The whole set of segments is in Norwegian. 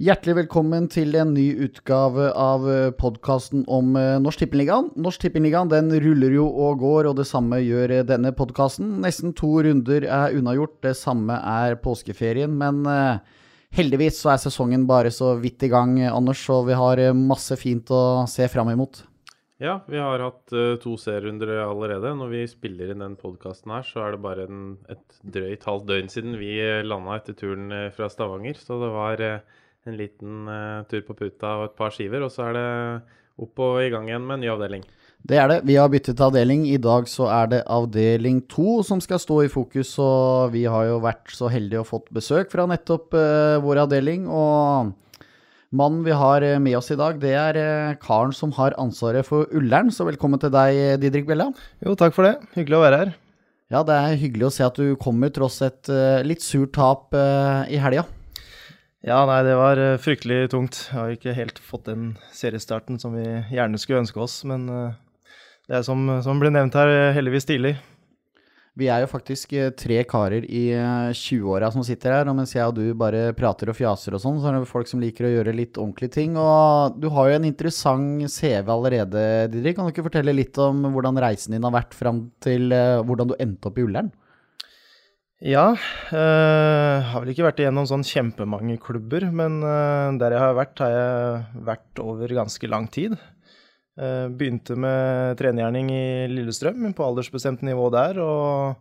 Hjertelig velkommen til en ny utgave av podkasten om eh, Norsk Tippeligaen. Norsk Tippeligaen den ruller jo og går, og det samme gjør eh, denne podkasten. Nesten to runder er unnagjort, det samme er påskeferien. Men eh, heldigvis så er sesongen bare så vidt i gang, Anders, og vi har masse fint å se fram imot. Ja, vi har hatt to serierunder allerede. Når vi spiller inn den podkasten her, så er det bare en, et drøyt halvt døgn siden vi landa etter turen fra Stavanger. Så det var en liten uh, tur på puta og et par skiver, og så er det opp og i gang igjen med en ny avdeling. Det er det. Vi har byttet avdeling. I dag så er det avdeling to som skal stå i fokus. Og vi har jo vært så heldige og fått besøk fra nettopp uh, vår avdeling. Og mannen vi har eh, med oss i dag, det er uh, karen som har ansvaret for Ullern. Så velkommen til deg, Didrik Bella. Jo, takk for det. Hyggelig å være her. Ja, det er hyggelig å se at du kommer tross et uh, litt surt tap i helga. Ja, nei, det var uh, fryktelig tungt. Jeg har ikke helt fått den seriestarten som vi gjerne skulle ønske oss. Men uh, det er som, som ble nevnt her, heldigvis tidlig. Vi er jo faktisk eh, tre karer i 20-åra som sitter her, og mens jeg og du bare prater og fjaser og sånn, så er det folk som liker å gjøre litt ordentlige ting. Og du har jo en interessant CV allerede, Didrik. Kan du ikke fortelle litt om hvordan reisen din har vært fram til hvordan du endte opp i Ullern? Ja. Øh, har vel ikke vært igjennom sånn kjempemange klubber, men øh, der jeg har vært, har jeg vært over ganske lang tid. Uh, begynte med trenergjerning i Lillestrøm, på aldersbestemt nivå der, og,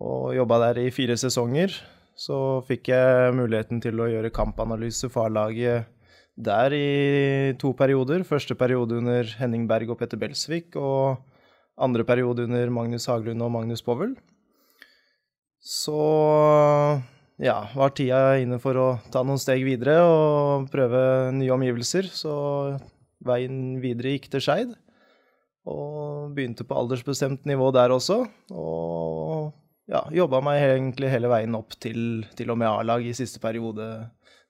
og jobba der i fire sesonger. Så fikk jeg muligheten til å gjøre kampanalyse for A-laget der i to perioder. Første periode under Henning Berg og Petter Belsvik, og andre periode under Magnus Haglund og Magnus Povel. Så ja, var tida inne for å ta noen steg videre og prøve nye omgivelser. Så veien videre gikk til Skeid. Og begynte på aldersbestemt nivå der også. Og ja, jobba meg egentlig hele veien opp til, til og med A-lag i siste periode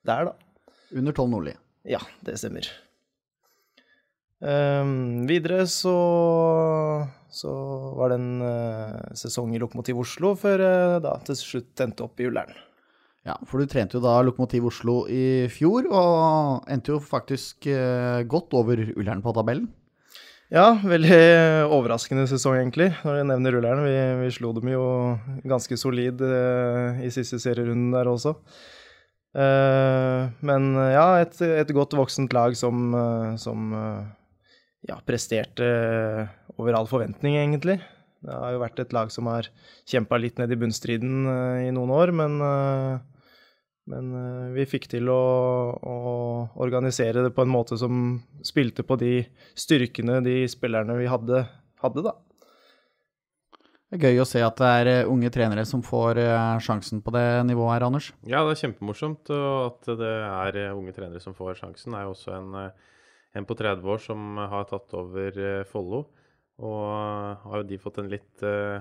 der, da. Under Tom Nordli? Ja, det stemmer. Um, videre så, så var det en uh, sesong i Lokomotiv Oslo før jeg da til slutt endte opp i Ullern. Ja, for du trente jo da Lokomotiv Oslo i fjor, og endte jo faktisk uh, godt over Ullern på tabellen. Ja, veldig overraskende sesong, egentlig, når jeg nevner Ullern. Vi, vi slo dem jo ganske solid uh, i siste serierunden der også. men ja, et, et, godt voksent lag som, som ja, presterte over all forventning, egentlig. Det har jo vært et lag som har kjempa litt ned i bunnstriden uh, i noen år, men, uh, men uh, vi fikk til å, å, organisere det på en måte som spilte på de styrkene de spillerne vi hadde, hadde da. Det er gøy å se at det er unge trenere som får sjansen på det nivået her, Anders. Ja, det er kjempemorsomt. Og at det er unge trenere som får sjansen, er jo også en en på 30 år som har tatt over eh, Follo. Og har jo de fått en litt, eh,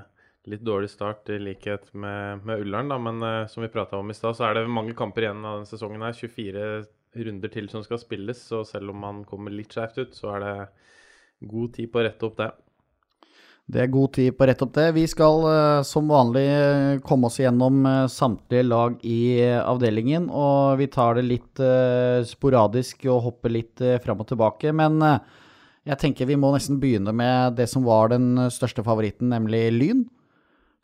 litt dårlig start i likhet med, med Ullern, da. Men eh, som vi prata om i stad, så er det mange kamper igjen av denne sesongen her. 24 runder til som skal spilles, så selv om man kommer litt skjevt ut, så er det god tid på å rette opp det. Det er god tid på rett opp det. Vi skal uh, som vanlig uh, komme oss gjennom uh, samtlige lag i avdelingen. Og vi tar det litt sporadisk og hopper litt fram og tilbake. Men jeg tenker vi må nesten begynne med det som var den største favoritten, nemlig Lyn.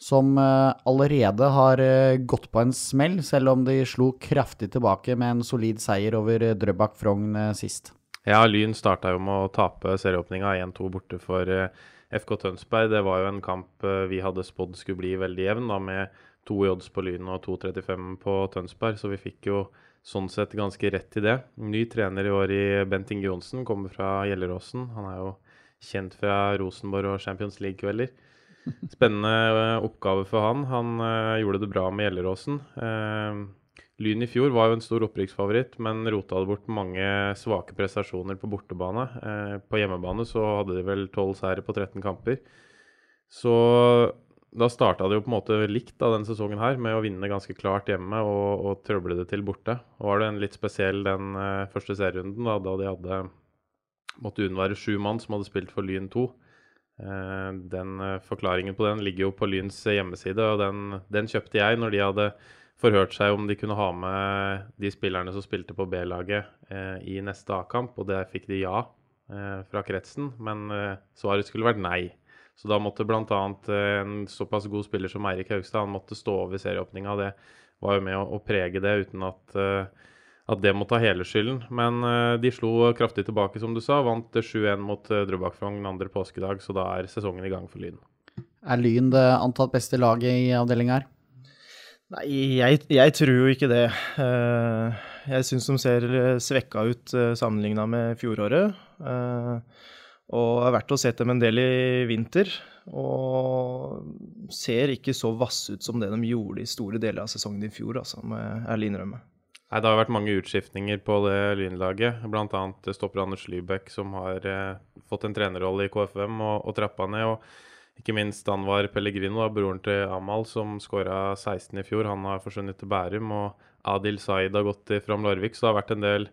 Som allerede har gått på en smell, selv om de slo kraftig tilbake med en solid seier over Drøbak Frogn sist. Ja, Lyn starta jo med å tape serieåpninga 1-2 borte for FK Tønsberg, det var jo en kamp eh, vi hadde spådd skulle bli veldig jevn, da, med to i odds på Lyn og 2,35 på Tønsberg. Så vi fikk jo sånn sett ganske rett i det. Ny trener i år i Bent Inge Johnsen, kommer fra Gjelleråsen. Han er jo kjent fra Rosenborg og Champions League-kvelder. Spennende eh, oppgave for han. Han uh, gjorde det bra med Gjelleråsen. Lyn i fjor var jo en stor opprykksfavoritt, men rota det bort mange svake prestasjoner på bortebane. Eh, på hjemmebane så hadde de vel 12 seire på 13 kamper. Så da starta det jo på en måte likt av denne sesongen her, med å vinne ganske klart hjemme og, og trøble det til borte. Og var det en litt spesiell den eh, første serierunden, da, da de hadde måtte unnvære sju mann som hadde spilt for Lyn 2. Eh, den Forklaringen på den ligger jo på Lyns hjemmeside, og den, den kjøpte jeg når de hadde forhørt seg om de kunne ha med de spillerne som spilte på B-laget eh, i neste A-kamp, og der fikk de ja eh, fra kretsen, men eh, svaret skulle vært nei. Så da måtte bl.a. Eh, en såpass god spiller som Eirik Haugstad han måtte stå over serieåpninga. Det var jo med å, å prege det uten at, eh, at det må ta hele skylden. Men eh, de slo kraftig tilbake, som du sa. Vant 7-1 mot Drøbak Frogn andre påskedag, så da er sesongen i gang for Lyn. Er Lyn det antatt beste laget i avdelinga her? Nei, jeg, jeg, tror jo ikke det. Jeg syns de ser svekka ut sammenligna med fjoråret. Og har vært og sett dem en del i vinter. Og ser ikke så vasse ut som det de gjorde i store deler av sesongen i fjor, altså, må jeg ærlig innrømme. Nei, Det har vært mange utskiftninger på det lynlaget. Bl.a. stopper Anders Lybekk, som har eh, fått en trenerrolle i KFM og, og trappa ned. og ikke minst Anwar Pellegrino, da, broren til Amal, som skåra 16 i fjor. Han har forsvunnet til Bærum. Og Adil Zaid har gått til Fram Larvik. Så det har vært en del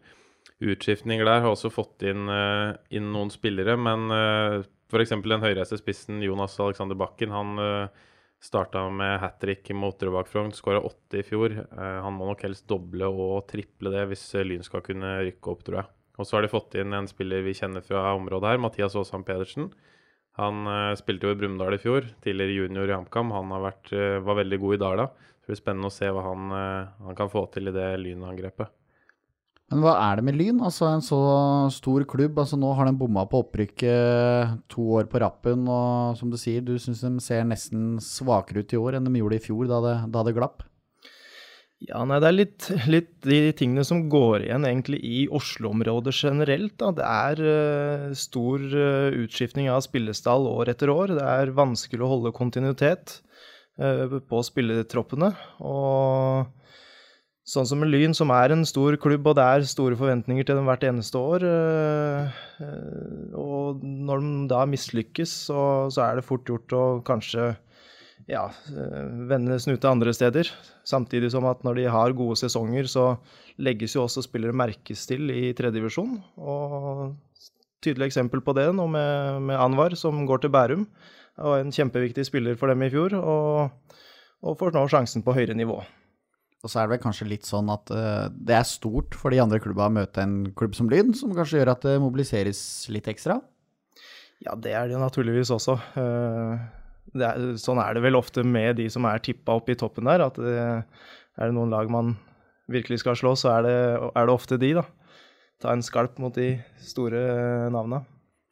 utskiftninger der. Har også fått inn, uh, inn noen spillere. Men uh, f.eks. den høyreiste spissen Jonas Alexander Bakken. Han uh, starta med hat trick mot Drøbak Frogn, skåra 80 i fjor. Uh, han må nok helst doble og triple det hvis Lyn skal kunne rykke opp, tror jeg. Og så har de fått inn en spiller vi kjenner fra området her, Mathias Aasheim Pedersen. Han uh, spilte jo i Brumunddal i fjor, tidligere junior i HamKam. Han vært, uh, var veldig god i Dala. Det blir spennende å se hva han, uh, han kan få til i det Lyn-angrepet. Men hva er det med Lyn? Altså En så stor klubb. altså Nå har de bomma på opprykket to år på rappen. Og som du sier, du syns de ser nesten svakere ut i år enn de gjorde i fjor, da det, da det glapp? Ja, nei, Det er litt, litt, de tingene som går igjen egentlig i Oslo-området generelt. Da. Det er uh, stor uh, utskiftning av spillestall år etter år. Det er vanskelig å holde kontinuitet uh, på spillertroppene. Og Sånn som med Lyn, som er en stor klubb, og det er store forventninger til dem hvert eneste år. Og når de da mislykkes, så, så er det fort gjort å kanskje ja, eh, vende snute andre steder. Samtidig som at når de har gode sesonger, så legges jo også spillere merkes til i tredjedivisjon. Og tydelig eksempel på det nå med, med, Anwar, som går til Bærum. Og en kjempeviktig spiller for dem i fjor, og, og får nå sjansen på høyere nivå. Og så er det vel kanskje litt sånn at uh, det er stort for de andre klubba å møte en klubb som Lyn, som kanskje gjør at det mobiliseres litt ekstra? Ja, det er det naturligvis også. Uh, er, sånn er det vel ofte med de som er tippa opp i toppen der, at det, er det noen lag man virkelig skal slå, så er det, er det ofte de, da. Ta en skalp mot de store navna.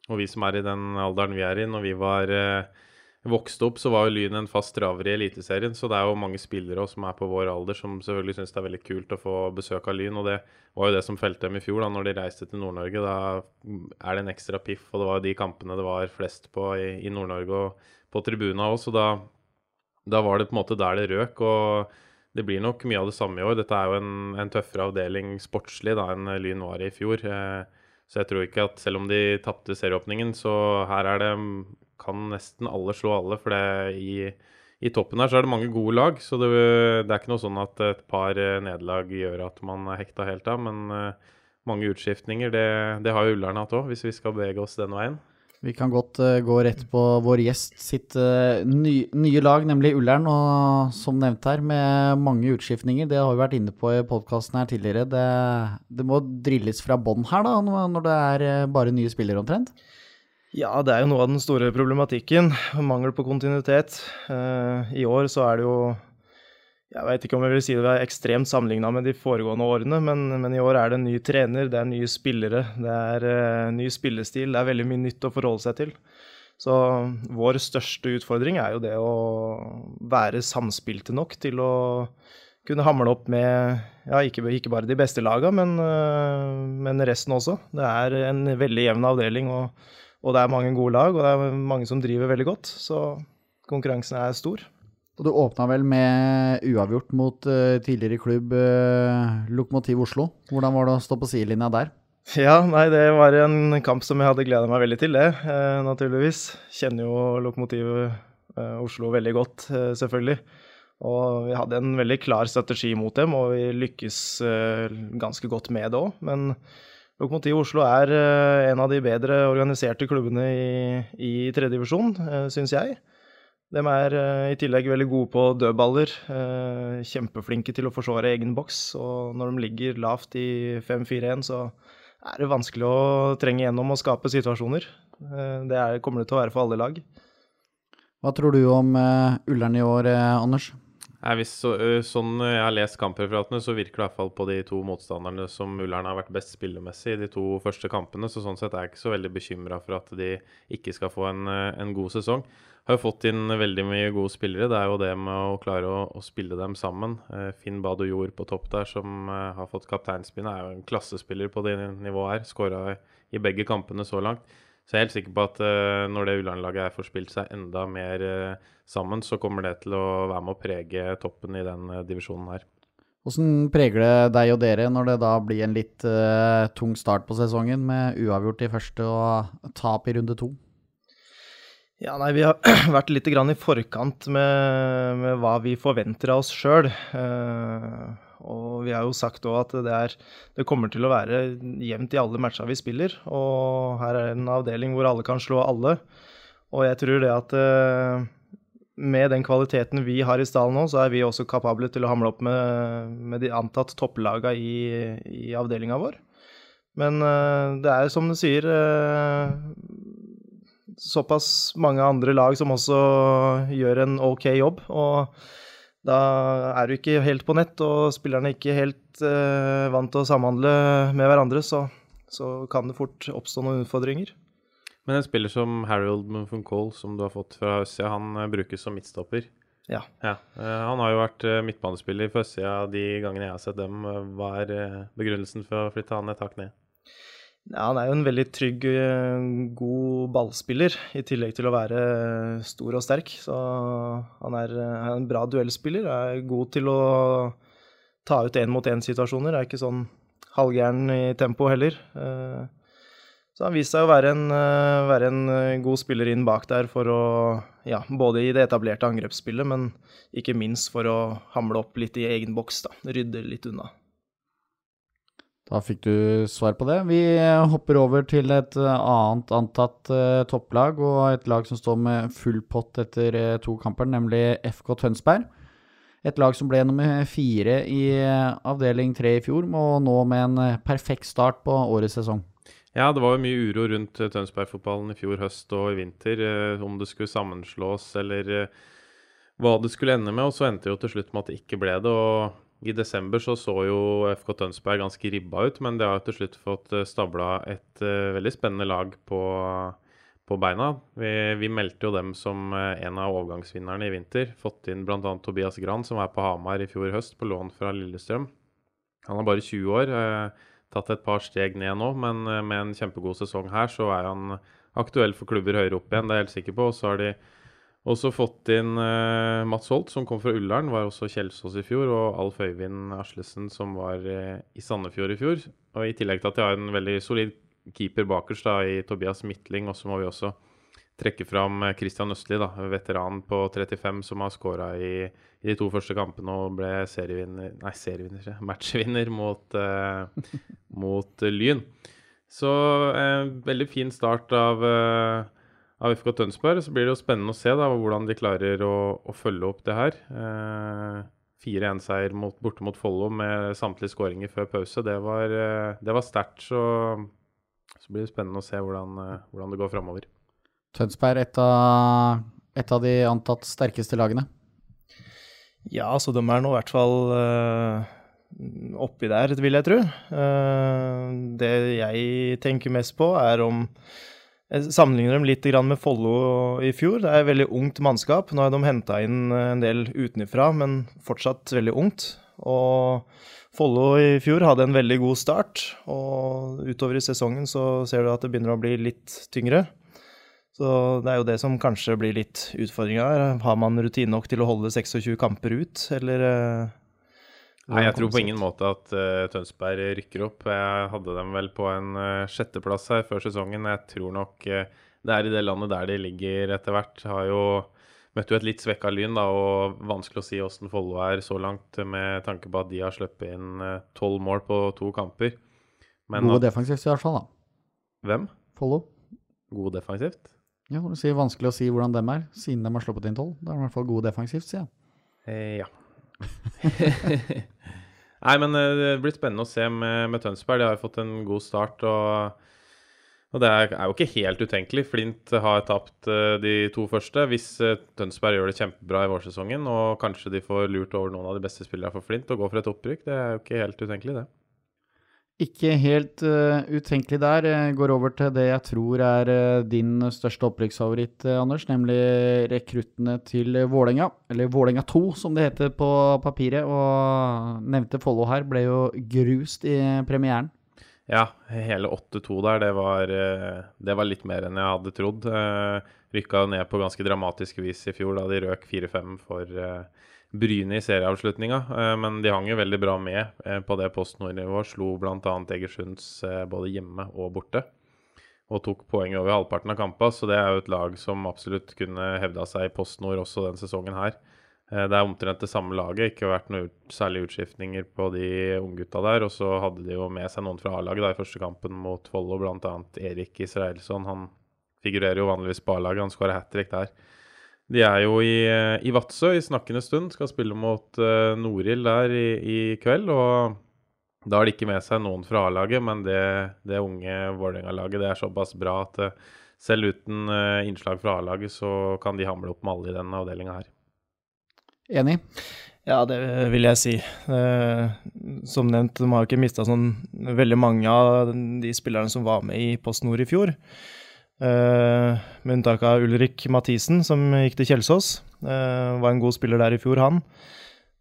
Og vi som er i den alderen vi er i, når vi var uh vokste opp, så var jo Lyn en fast traver i Eliteserien. Så det er jo mange spillere også, som er på vår alder, som selvfølgelig syns det er veldig kult å få besøk av Lyn. Og det var jo det som felte dem i fjor, da når de reiste til Nord-Norge. Da er det en ekstra piff, og det var jo de kampene det var flest på i, i Nord-Norge og på tribuna òg. Så da, da, var det på en måte der det røk. og det blir nok mye av det samme i år. Dette er jo en, en tøffere avdeling sportslig da enn Lyn var i fjor. Eh, så jeg tror ikke at selv om de tapte serieåpningen, så her er det kan nesten alle slå alle. For det, i, i, toppen her så er det mange gode lag. Så det, det, er ikke noe sånn at et par eh, nederlag gjør at man er hekta helt av. Men uh, mange utskiftninger, det, det har jo Ullern hatt òg, hvis vi skal bevege oss den veien. Vi kan godt uh, gå rett på vår gjest sitt uh, ny, nye lag, nemlig Ullern. Og som nevnt her, med mange utskiftninger. Det har vi vært inne på i podkasten her tidligere. Det, det må drilles fra bånn her, da, når det er bare nye spillere omtrent? Ja, det er jo noe av den store problematikken. Mangel på kontinuitet. Uh, I år så er det jo Jeg vet ikke om jeg vil si det er ekstremt sammenligna med de foregående årene, men, men, i år er det en ny trener, det er nye spillere, det er uh, ny spillestil. Det er veldig mye nytt å forholde seg til. Så vår største utfordring er jo det å være samspilte nok til å kunne hamle opp med ja, ikke, ikke bare de beste laga, men, uh, men resten også. Det er en veldig jevn avdeling. og og det er mange gode lag, og det er mange som driver veldig godt. Så konkurransen er stor. Og du åpna vel med uavgjort mot uh, tidligere klubb uh, Lokomotiv Oslo. Hvordan var det å stå på sidelinja der? Ja, nei, det var en kamp som jeg hadde gleda meg veldig til, det, uh, naturligvis. Kjenner jo Lokomotiv Oslo veldig godt, selvfølgelig. Og vi hadde en veldig klar strategi mot dem, og vi lykkes ganske godt med det òg. Men Lokomotiv Oslo er en av de bedre organiserte klubbene i, i tredjedivisjon, syns jeg. De er i tillegg veldig gode på dødballer. Kjempeflinke til å forsvare egen boks. Og når de ligger lavt i 5-4-1, så er det vanskelig å trenge gjennom og skape situasjoner. Det er, kommer det til å være for alle lag. Hva tror du om Ullern i år, Anders? Nei, hvis så, sånn jeg har lest kampreferatene, så virker det i hvert fall på de to motstanderne som Ullern har vært best spillemessig i de to første kampene. Så sånn sett er jeg ikke så veldig bekymra for at de ikke skal få en, en, god sesong. Har jo fått inn veldig mye gode spillere. Det er jo det med å klare å, å spille dem sammen. Finn Bado Jord på topp der, som har fått kapteinspinnet, er jo en klassespiller på det nivået her. Skåra i begge kampene så langt. Så jeg er helt sikker på at uh, når det Ullern-laget får spilt seg enda mer uh, sammen, så kommer det til å være med å prege toppen i den uh, divisjonen her. Hvordan preger det deg og dere når det da blir en litt tung start på sesongen, med uavgjort i første og tap i runde to? Ja, nei, Vi har vært litt i forkant med, med, hva vi forventer av oss sjøl. Og vi har jo sagt òg at det, er, det, kommer til å være jevnt i alle matcha vi spiller. Og her er en avdeling hvor alle kan slå alle. Og jeg tror det at eh, med den kvaliteten vi har i stallen nå, så er vi også kapable til å hamle opp med, med de antatt topplaga i, i avdelinga vår. Men eh, det er som du sier eh, såpass mange andre lag som også gjør en OK jobb. og da er du ikke helt på nett, og spillerne er ikke helt uh, vant til å samhandle med hverandre, så, så, kan det fort oppstå noen utfordringer. Men en spiller som Harold Munfun-Cole, som du har fått fra Østsida, han uh, brukes som midtstopper. Ja. ja. Uh, han har jo vært midtbanespiller for Østsida de gangene jeg har sett dem. Hva er begrunnelsen for å flytte han et hakk ned? Ja, han er jo en veldig trygg, eh, god ballspiller, i tillegg til å være stor og sterk. Så han er, er en bra duellspiller. Er god til å ta ut én-mot-én-situasjoner. Er ikke sånn halvgæren i tempo heller. Eh, så han viste seg å være en, eh, være en god spiller inn bak der for å Ja, både i det etablerte angrepsspillet, men ikke minst for å hamle opp litt i egen boks, da. Rydde litt unna. Da fikk du svar på det. Vi hopper over til et eh, annet antatt uh, topplag, og et lag som står med full pott etter uh, to kamper, nemlig FK Tønsberg. Et lag som ble nummer fire i avdeling tre i fjor, og nå med en perfekt start på årets sesong. Ja, det var jo mye uro rundt Tønsberg-fotballen i fjor høst og i vinter, om det skulle sammenslås eller hva det skulle ende med, og så endte det jo til slutt med at det ikke ble det. og i desember så, så jo FK Tønsberg ganske ribba ut, men det har til slutt fått eh, stabla et uh, veldig spennende lag på, på beina. Vi, vi, meldte jo dem som uh, en av overgangsvinnerne i vinter. Fått inn bl.a. Tobias Gran, som er på Hamar i fjor høst, på lån fra Lillestrøm. Han er bare 20 år, uh, tatt et par steg ned nå, men med en kjempegod sesong her, så er han aktuell for klubber høyere opp igjen, det er jeg helt sikker på. Og så har de også fått inn uh, Mats Holt, som kom fra Ullern, var også Kjelsås i fjor. Og Alf Øyvind Aslesen, som var uh, i Sandefjord i fjor. Og i tillegg til at de har en veldig solid keeper bakerst da, i Tobias Midtling. Og så må vi også trekke fram eh, Christian Østli, da, veteran på 35, som har skåra i, i, de to første kampene og ble serievinner Nei, serievinner, matchvinner mot, uh, mot Lyn. Så veldig fin start av av FK Tønsberg. Så blir det jo spennende å se da, hvordan de klarer å, å følge opp det her. Eh, 4-1-seier borte mot Follo med samtlige skåringer før pause. Det var, eh, var sterkt. Så, så, blir det spennende å se hvordan, eh, hvordan det går framover. Tønsberg et av, et av de antatt sterkeste lagene? Ja, så de er nå i hvert fall uh, oppi der, vil jeg tro. Uh, det jeg tenker mest på, er om jeg sammenligner dem litt med Follo i fjor. Det er et veldig ungt mannskap. Nå har de henta inn en del utenfra, men fortsatt veldig ungt. Og Follo i fjor hadde en veldig god start, og utover i sesongen så ser du at det begynner å bli litt tyngre. Så det er jo det som kanskje blir litt utfordringa her. Har man rutine nok til å holde 26 kamper ut, eller eh, Nei, jeg tror på ingen måte at uh, Tønsberg rykker opp. Jeg hadde dem vel på en uh, sjetteplass her før sesongen. Jeg tror nok uh, det er i det landet der de ligger etter hvert. Har jo møtt jo et litt svekka Lyn, da, og vanskelig å si åssen Follo er så langt, med tanke på at de har sluppet inn tolv mål på to kamper. Men Gode defensivt i hvert fall, da. Hvem? Follo. God defensivt? Ja, det er vanskelig å si hvordan dem er, siden de har sluppet inn tolv. Da er de i hvert fall gode defensivt, sier jeg. Eh, ja. Nei, men eh, det blir spennende å se med, med Tønsberg. De har jo fått en god start. og og det er, jo ikke helt utenkelig. Flint har tapt uh, de to første. Hvis uh, Tønsberg gjør det kjempebra i vårsesongen, og kanskje de får lurt over noen av de beste spillerne for Flint og går for et opprykk, det er jo ikke helt utenkelig, det. Ikke helt uh, utenkelig der. Jeg går over til det jeg tror er din største opprykksfavoritt, Anders, nemlig rekruttene til Vålerenga. Eller Vålerenga 2, som det heter på papiret. Og nevnte Follo her ble jo grust i premieren. Ja, hele 8-2 der, det var, eh, det var, litt mer enn jeg hadde trodd. Eh, rykka ned på ganske dramatisk vis i fjor da de røk 4-5 for eh, Bryne i serieavslutninga. Men de hang jo veldig bra med på det Post Nord-nivået. Slo bl.a. Egersunds både hjemme og borte. Og tok poeng over halvparten av kampene, så det er jo et lag som absolutt kunne hevda seg i Post Nord også den sesongen her. Eh, det er omtrent det samme laget. Ikke vært noen særlige utskiftninger på de unggutta der. Og så hadde de jo med seg noen fra A-laget i første kampen mot Follo, bl.a. Erik Israelsson. Han figurerer jo vanligvis på A-laget, han skårer hat trick der. De er jo i, eh, i Vadsø i snakkende stund. Skal spille mot uh, Norild der i, i, kveld. Og da har de ikke med seg noen fra A-laget, men det, det unge Vålerenga-laget er såpass bra at uh, selv uten uh, innslag fra A-laget så kan de hamle opp med alle i denne avdelinga her. Enig? Ja, det vil jeg si. Eh, som nevnt, de har jo ikke mista sånn veldig mange av de spillerne som var med i Post Nord i fjor. Eh, med unntak av Ulrik Mathisen, som gikk til Kjelsås. Eh, var en god spiller der i fjor, han.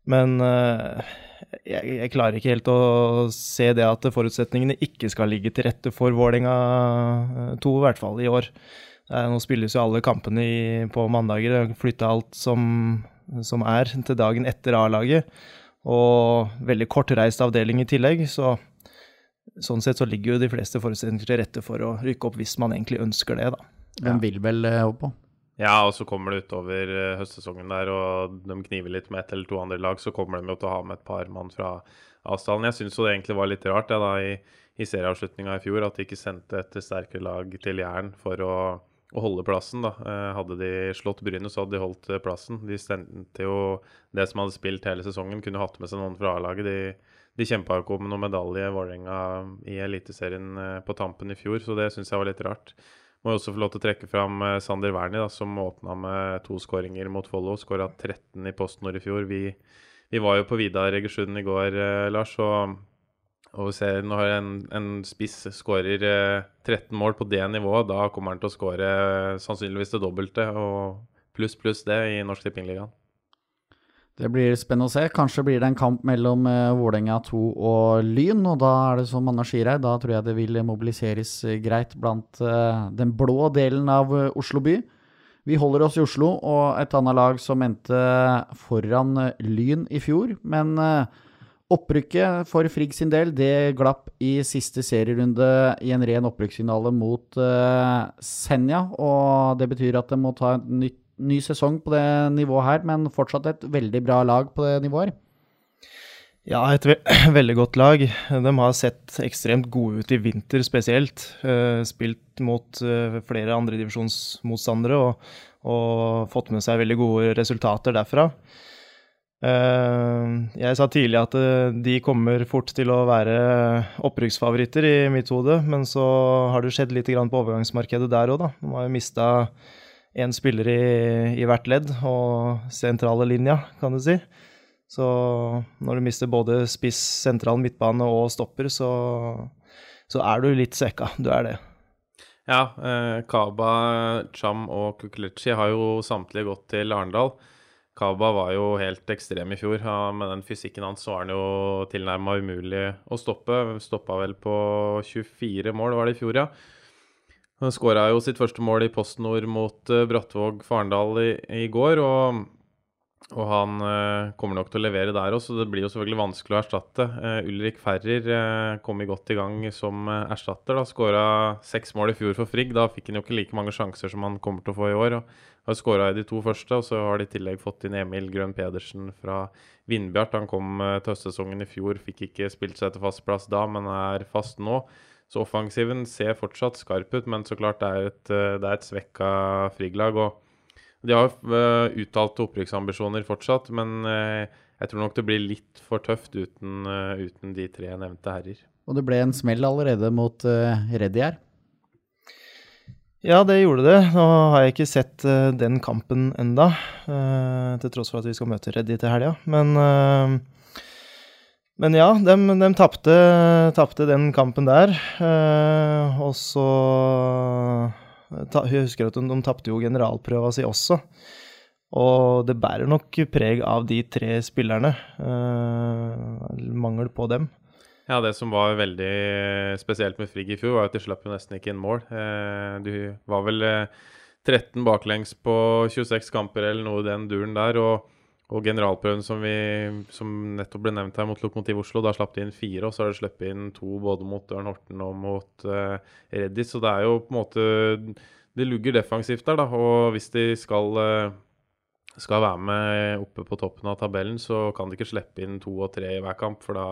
Men jeg, jeg, klarer ikke helt å se det at forutsetningene ikke skal ligge til rette for Vålerenga 2, i hvert fall i år. Nå spilles jo alle kampene på mandager. Flytta alt som som er til dagen etter A-laget, og veldig kortreist avdeling i tillegg. Så sånn sett så ligger jo de fleste forutsetninger til rette for å rykke opp hvis man egentlig ønsker det, da. Hvem vil vel eh, opp på? Ja, og så kommer det utover uh, høstsesongen der, og de kniver litt med ett eller to andre lag, så kommer de jo til å ha med et par mann fra avstanden. Jeg syns jo det egentlig var litt rart jeg, da, i, i serieavslutninga i fjor at de ikke sendte et sterkere lag til Jæren for å å holde plassen. da. Eh, hadde de slått Bryne, så hadde de holdt eh, plassen. De sendte jo det som hadde spilt hele sesongen, kunne hatt med seg noen fra A-laget. De, de kjempa jo ikke om noen medalje, Vålerenga, i Eliteserien eh, på tampen i fjor, så det syns jeg var litt rart. Må jo også få lov til å trekke fram Sander Wernie, som åpna med to skåringer mot Follo. Skåra 13 i PostNord i fjor. Vi, vi, var jo på Vidar Egersund i går, Lars. og og ser når en, en spiss skårer eh, 13 mål på det nivået, da kommer han til å skåre eh, sannsynligvis det dobbelte, og pluss pluss det i Norsk Tippingligaen. Det blir spennende å se. Kanskje blir det en kamp mellom uh, Vålerenga 2 og Lyn. Og da er det som Anna sier her, da tror jeg det vil mobiliseres uh, greit blant uh, den blå delen av uh, Oslo by. Vi holder oss i Oslo, og et annet lag som endte foran Lyn i fjor. Men Opprykket for Frigg sin del, det glapp i siste serierunde i en ren opprykksfinale mot Senja. Og det betyr at de må ta en ny, ny, sesong på det nivået her, men fortsatt et veldig bra lag på det nivået her. Ja, et ve veldig godt lag. De har sett ekstremt gode ut i vinter spesielt. Uh, spilt mot uh, flere andredivisjonsmotstandere og, og fått med seg veldig gode resultater derfra. Uh, jeg sa tidlig at de kommer fort til å være opprykksfavoritter i mitt hode, men så har det skjedd litt på overgangsmarkedet der òg, da. De har jo mista én spiller i, i, hvert ledd og sentrale linja, kan du si. Så når du mister både spiss, sentral midtbane og stopper, så, så er du litt svekka. Du er det. Ja, eh, Kaba, Cham og Kukulici har jo samtlige gått til Arendal. Kaba var jo helt ekstrem i fjor. Ja, med den fysikken hans var han jo tilnærma umulig å stoppe. Stoppa vel på 24 mål, var det i fjor, ja. Han skåra jo sitt første mål i PostNord mot uh, Brattvåg Farendal i, i, går. Og, og han uh, kommer nok til å levere der også, så det blir jo selvfølgelig vanskelig å erstatte. Uh, Ulrik Ferrer uh, kom i godt i gang som erstatter. da, Skåra seks mål i fjor for Frigg. Da fikk han jo ikke like mange sjanser som han kommer til å få i år. og har skåra i de to første, og så har de i tillegg fått inn Emil Grønn Pedersen fra Vindbjart. Han kom til høstsesongen i fjor, fikk ikke spilt seg til fast plass da, men er fast nå. Så offensiven ser fortsatt skarp ut, men så klart det er et, eh, det er et svekka Frigg-lag. De har uh, uttalte opprykksambisjoner fortsatt, men uh, jeg tror nok det blir litt for tøft uten, uten de tre nevnte herrer. Og det ble en smell allerede mot uh, Reddy her. Ja, det gjorde det. Nå har jeg ikke sett uh, den kampen enda, uh, til tross for at vi skal møte Reddy til helga. Men, uh, men ja, de, de tapte, den kampen der. og så ta, Jeg husker at de, de tapte jo generalprøva si også. Og det bærer nok preg av de tre spillerne. mangel på dem. Ja, det som var veldig spesielt med Frigg i fjor, var at de slapp jo nesten ikke inn mål. Eh, du var vel 13 baklengs på 26 kamper eller noe i den duren der. Og, og generalprøven som, vi, som nettopp ble nevnt her mot Lokomotiv Oslo, da slapp de inn fire, og så har de sluppet inn to både mot Ørn Horten og mot uh, Reddis. Så det er jo på en måte Det lugger defensivt der, da. Og hvis de skal uh, skal være med oppe på toppen av tabellen, så kan de ikke slippe inn to og tre i hver kamp, for da,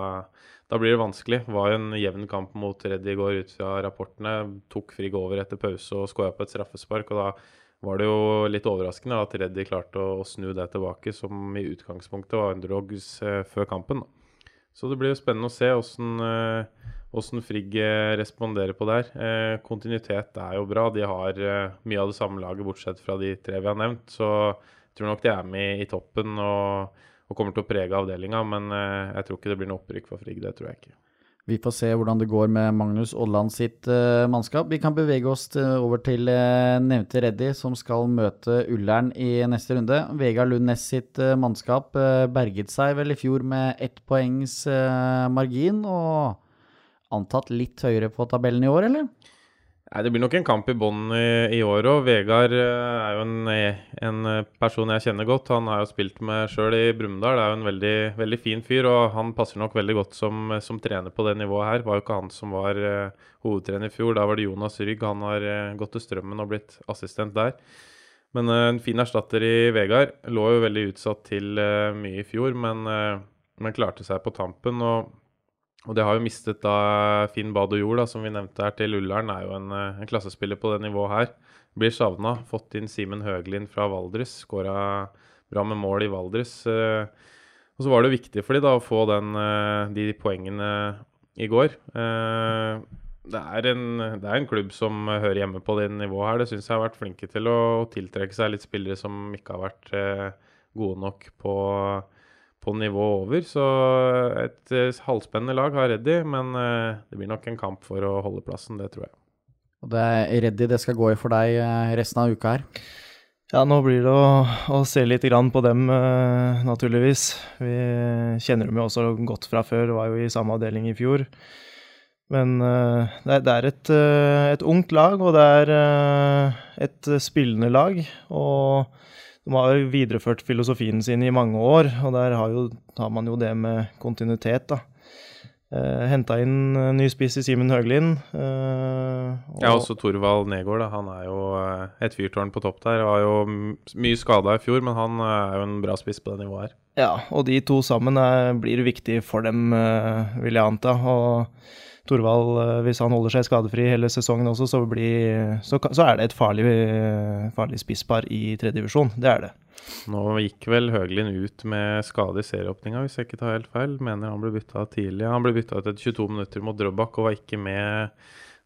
da blir det vanskelig. Det var jo en jevn kamp mot Reddy i går ut fra rapportene. Tok Frigg over etter pause og skåra på et straffespark. og da var det jo litt overraskende at Reddy klarte å, å snu det tilbake, som i utgangspunktet var underdogs eh, før kampen. Så det blir jo spennende å se åssen eh, Frigg eh, responderer på det her. Eh, kontinuitet er jo bra. De har eh, mye av det samme laget, bortsett fra de tre vi har nevnt. Så jeg tror nok de er med i toppen og, og kommer til å prege avdelinga, men uh, jeg tror ikke det blir noe opprykk for Frigg. Det tror jeg ikke. Vi får se hvordan det går med Magnus Odland sitt uh, mannskap. Vi kan bevege oss til, over til uh, nevnte Reddy, som skal møte Ullern i neste runde. Vegard Lund Næss sitt mannskap berget seg vel i fjor med ett poengs margin, og antatt litt høyere på tabellen i år, eller? Nei, Det blir nok en kamp i bånn i, i, år òg. Vegard eh, er jo en, en, person jeg kjenner godt. Han har jo spilt med sjøl i Brumunddal. Er jo en veldig, veldig, fin fyr, og han passer nok veldig godt som, som trener på det nivået her. Var jo ikke han som var uh, hovedtrener i fjor. Da var det Jonas Rygg. Han har uh, gått til Strømmen og blitt assistent der. Men uh, en fin erstatter i Vegard. Lå jo veldig utsatt til mye i fjor, men, men klarte seg på tampen. og og det har jo mistet da Finn Bad og Jord, som vi nevnte her, til Ullern. Er jo en, eh, en klassespiller på det nivået her. Blir savna. Fått inn Simen Høglind fra Valdres. Skåra bra med mål i Valdres. Eh, og så var det viktig for de da å få den, eh, de poengene i går. Det er, en, det er en klubb som hører hjemme på det nivået her. Det syns jeg har vært flinke til å tiltrekke seg litt spillere som ikke har vært gode nok på på nivå over. Så et uh, halvspennende lag har Reddy, men uh, det blir nok en kamp for å holde plassen, det tror jeg. Og det er Reddy det skal gå i for deg uh, resten av uka her? Ja, nå blir det å, å se litt grann på dem, naturligvis. Vi kjenner dem jo også godt fra før, var jo i samme avdeling i fjor. Men det, det er et, et, ungt lag, og det er et spillende lag. Og de har jo videreført filosofien sin i mange år, og der har, jo, har man jo det med kontinuitet, da. Eh, Henta inn uh, ny spiss i Simen Høglind. Eh, og ja, også Torvald Negård. Da. Han er jo uh, et fyrtårn på topp der. Var jo mye skada i fjor, men han uh, er jo en bra spiss på det nivået her. Ja, og de to sammen blir viktig for dem, vil jeg anta. Og Torvald, eh, hvis han holder seg skadefri hele sesongen også, så, blir, så, så er det et farlig, farlig spisspar i tredjedivisjon. Det er det. Nå gikk vel Høglin ut med skade i serieåpninga, hvis jeg ikke tar helt feil. Mener han ble bytta tidlig. Han ble bytta ut etter 22 minutter mot Drøbak og var ikke med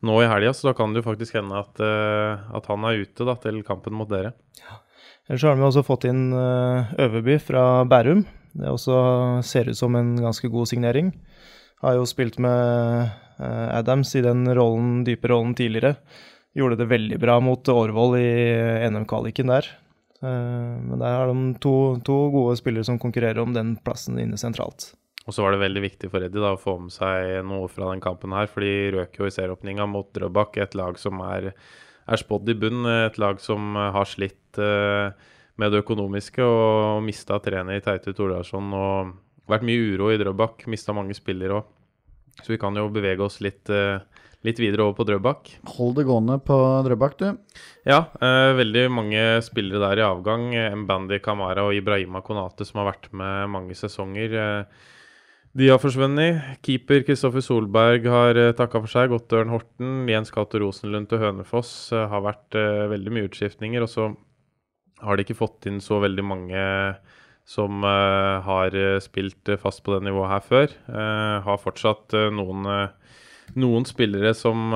nå i helga, så da kan det jo faktisk hende at, uh, at han er ute da, til kampen mot dere. Ja. Ellers har vi også fått inn Øverby fra Bærum. Det også ser ut som en ganske god signering. Har jo spilt med Eh, Adams i den rollen, dype rollen tidligere. Gjorde det veldig bra mot Årvoll i NM-kvaliken der. Eh, men der har de to, to, gode spillere som konkurrerer om den plassen inne sentralt. Og så var det veldig viktig for Eddie da, å få med seg noe fra den kampen her. For de røk jo i serieåpninga mot Drøbak, et lag som er, er spådd i bunn. Et lag som har slitt uh, med det økonomiske og mista trener Teite Tordarsson. Og vært mye uro i Drøbak. Mista mange spillere òg. Så vi kan jo bevege oss litt, uh, litt videre over på Drøbak. Hold det gående på Drøbak, du. Ja, uh, veldig mange spillere der i avgang. Mbandi Kamara og Ibrahima Konate som har vært med mange sesonger. Uh, De har forsvunnet. Keeper Kristoffer Solberg har takka for seg. Gått til Ørn Horten. Jens Cato Rosenlund til Hønefoss. Har vært uh, veldig mye utskiftninger. Og så har de ikke fått inn så veldig mange som uh, har spilt fast på det nivået her før. har fortsatt noen, noen, spillere som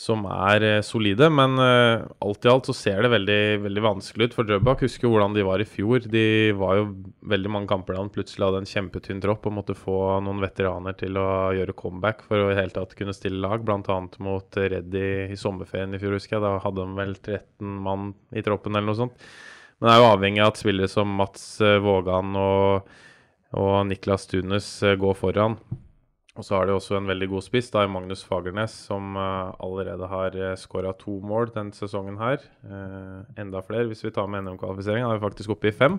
som er eh, solide. Men alt i alt så ser det veldig, veldig vanskelig ut. For Drøbak husker hvordan de var i fjor. De var jo veldig mange kamper da han plutselig hadde en kjempetynn tropp og måtte få noen veteraner til å gjøre comeback for å i hele tatt kunne stille lag. Bl.a. mot Reddy i sommerferien i fjor, husker jeg. Da hadde de vel 13 mann i troppen eller noe sånt. Men det er jo avhengig av at spillere som Mats uh, Vågan og, og Niklas Tunes uh, går foran. Og så har de også en veldig god spiss, da er Magnus Fagernes, som uh, allerede har eh, skåra to mål denne sesongen her. Enda flere hvis vi tar med NM-kvalifisering. Han er faktisk oppe i fem.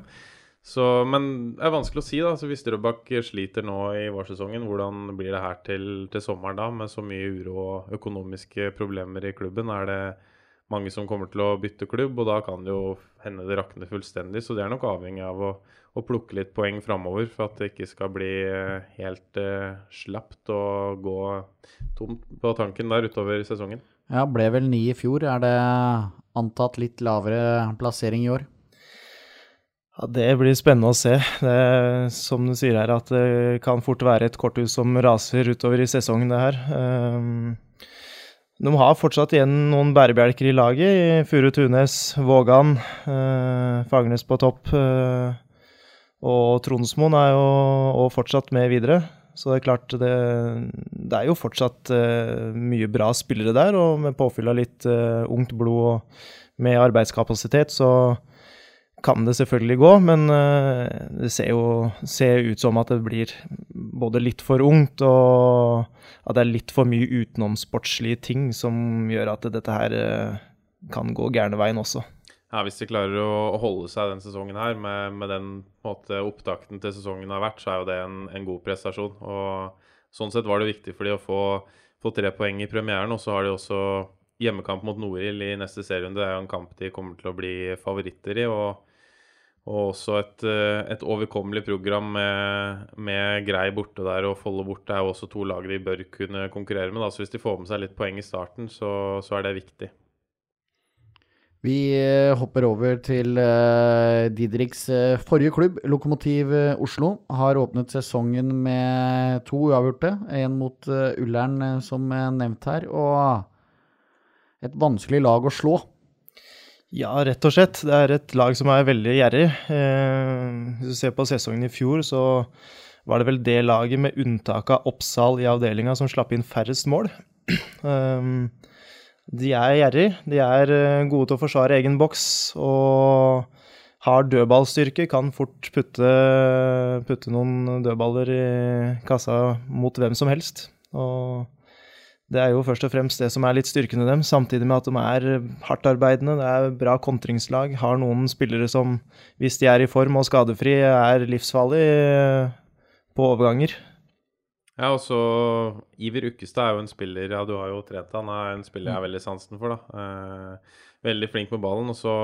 Så, men det er vanskelig å si, da. Så hvis Drøbak sliter nå i vårsesongen, hvordan blir det her til, til sommeren da, med så mye uro og økonomiske problemer i klubben? Er det mange som kommer til å bytte klubb, og da kan det jo hende det rakner fullstendig. Så det er nok avhengig av å, å plukke litt poeng framover for at det ikke skal bli eh, helt uh, slapt og gå tomt på tanken der utover sesongen. Ja, ble vel ni i fjor. Er det antatt litt lavere plassering i år? Ja, Det blir spennende å se. Det, som du sier her, at det kan fort være et korthus som raser utover i sesongen, det her. Um, de har fortsatt igjen noen bærebjelker i laget. Furu Tunes, Vågan, eh, Fagernes på topp. Eh, og Tronsmoen er jo fortsatt med videre. Så det er klart det, det er jo fortsatt eh, mye bra spillere der, og med påfyll av litt eh, ungt blod og med arbeidskapasitet, så kan det selvfølgelig gå, men eh, det ser jo ser ut som at det blir både litt for ungt og at det er litt for mye utenomsportslige ting som gjør at dette her eh, kan gå gærne veien også. Ja, Hvis de klarer å holde seg den sesongen her med, med den måte, opptakten til sesongen har vært, så er jo det en, en, god prestasjon. Og Sånn sett var det viktig for de å få, få tre poeng i premieren. Og så har de også hjemmekamp mot Norild i neste serierunde. Det er jo en kamp de kommer til å bli favoritter i. og og også et, eh, et overkommelig program med, med, Grei borte der og Follo borte er jo også to lag de bør kunne konkurrere med. Da. Så hvis de får med seg litt poeng i starten, så, så er det viktig. Vi eh, hopper over til uh, Didriks forrige klubb, Lokomotiv Oslo. Har åpnet sesongen med to uavgjorte. En mot Ullern, som nevnt her. Og et vanskelig lag å slå. Ja, rett og slett. Det er et lag som er veldig gjerrig. Eh, hvis du ser på sesongen i fjor, så var det vel det laget med unntak av Oppsal i avdelinga som slapp inn færrest mål. Eh, de er gjerrig. De er eh, gode til å forsvare egen boks og har dødballstyrke. Kan fort putte, putte noen dødballer i kassa mot hvem som helst. Og det er jo først og fremst det som er litt styrkende dem, samtidig med at de er hardtarbeidende. Det er bra kontringslag. Har noen spillere som, hvis de er i form og skadefri, er livsfarlig eh, på overganger. Ja, og så Iver Ukkestad er jo en spiller Ja, du har jo trent han, er en spiller jeg har veldig sansen for, da. Eh, veldig flink med ballen. Og så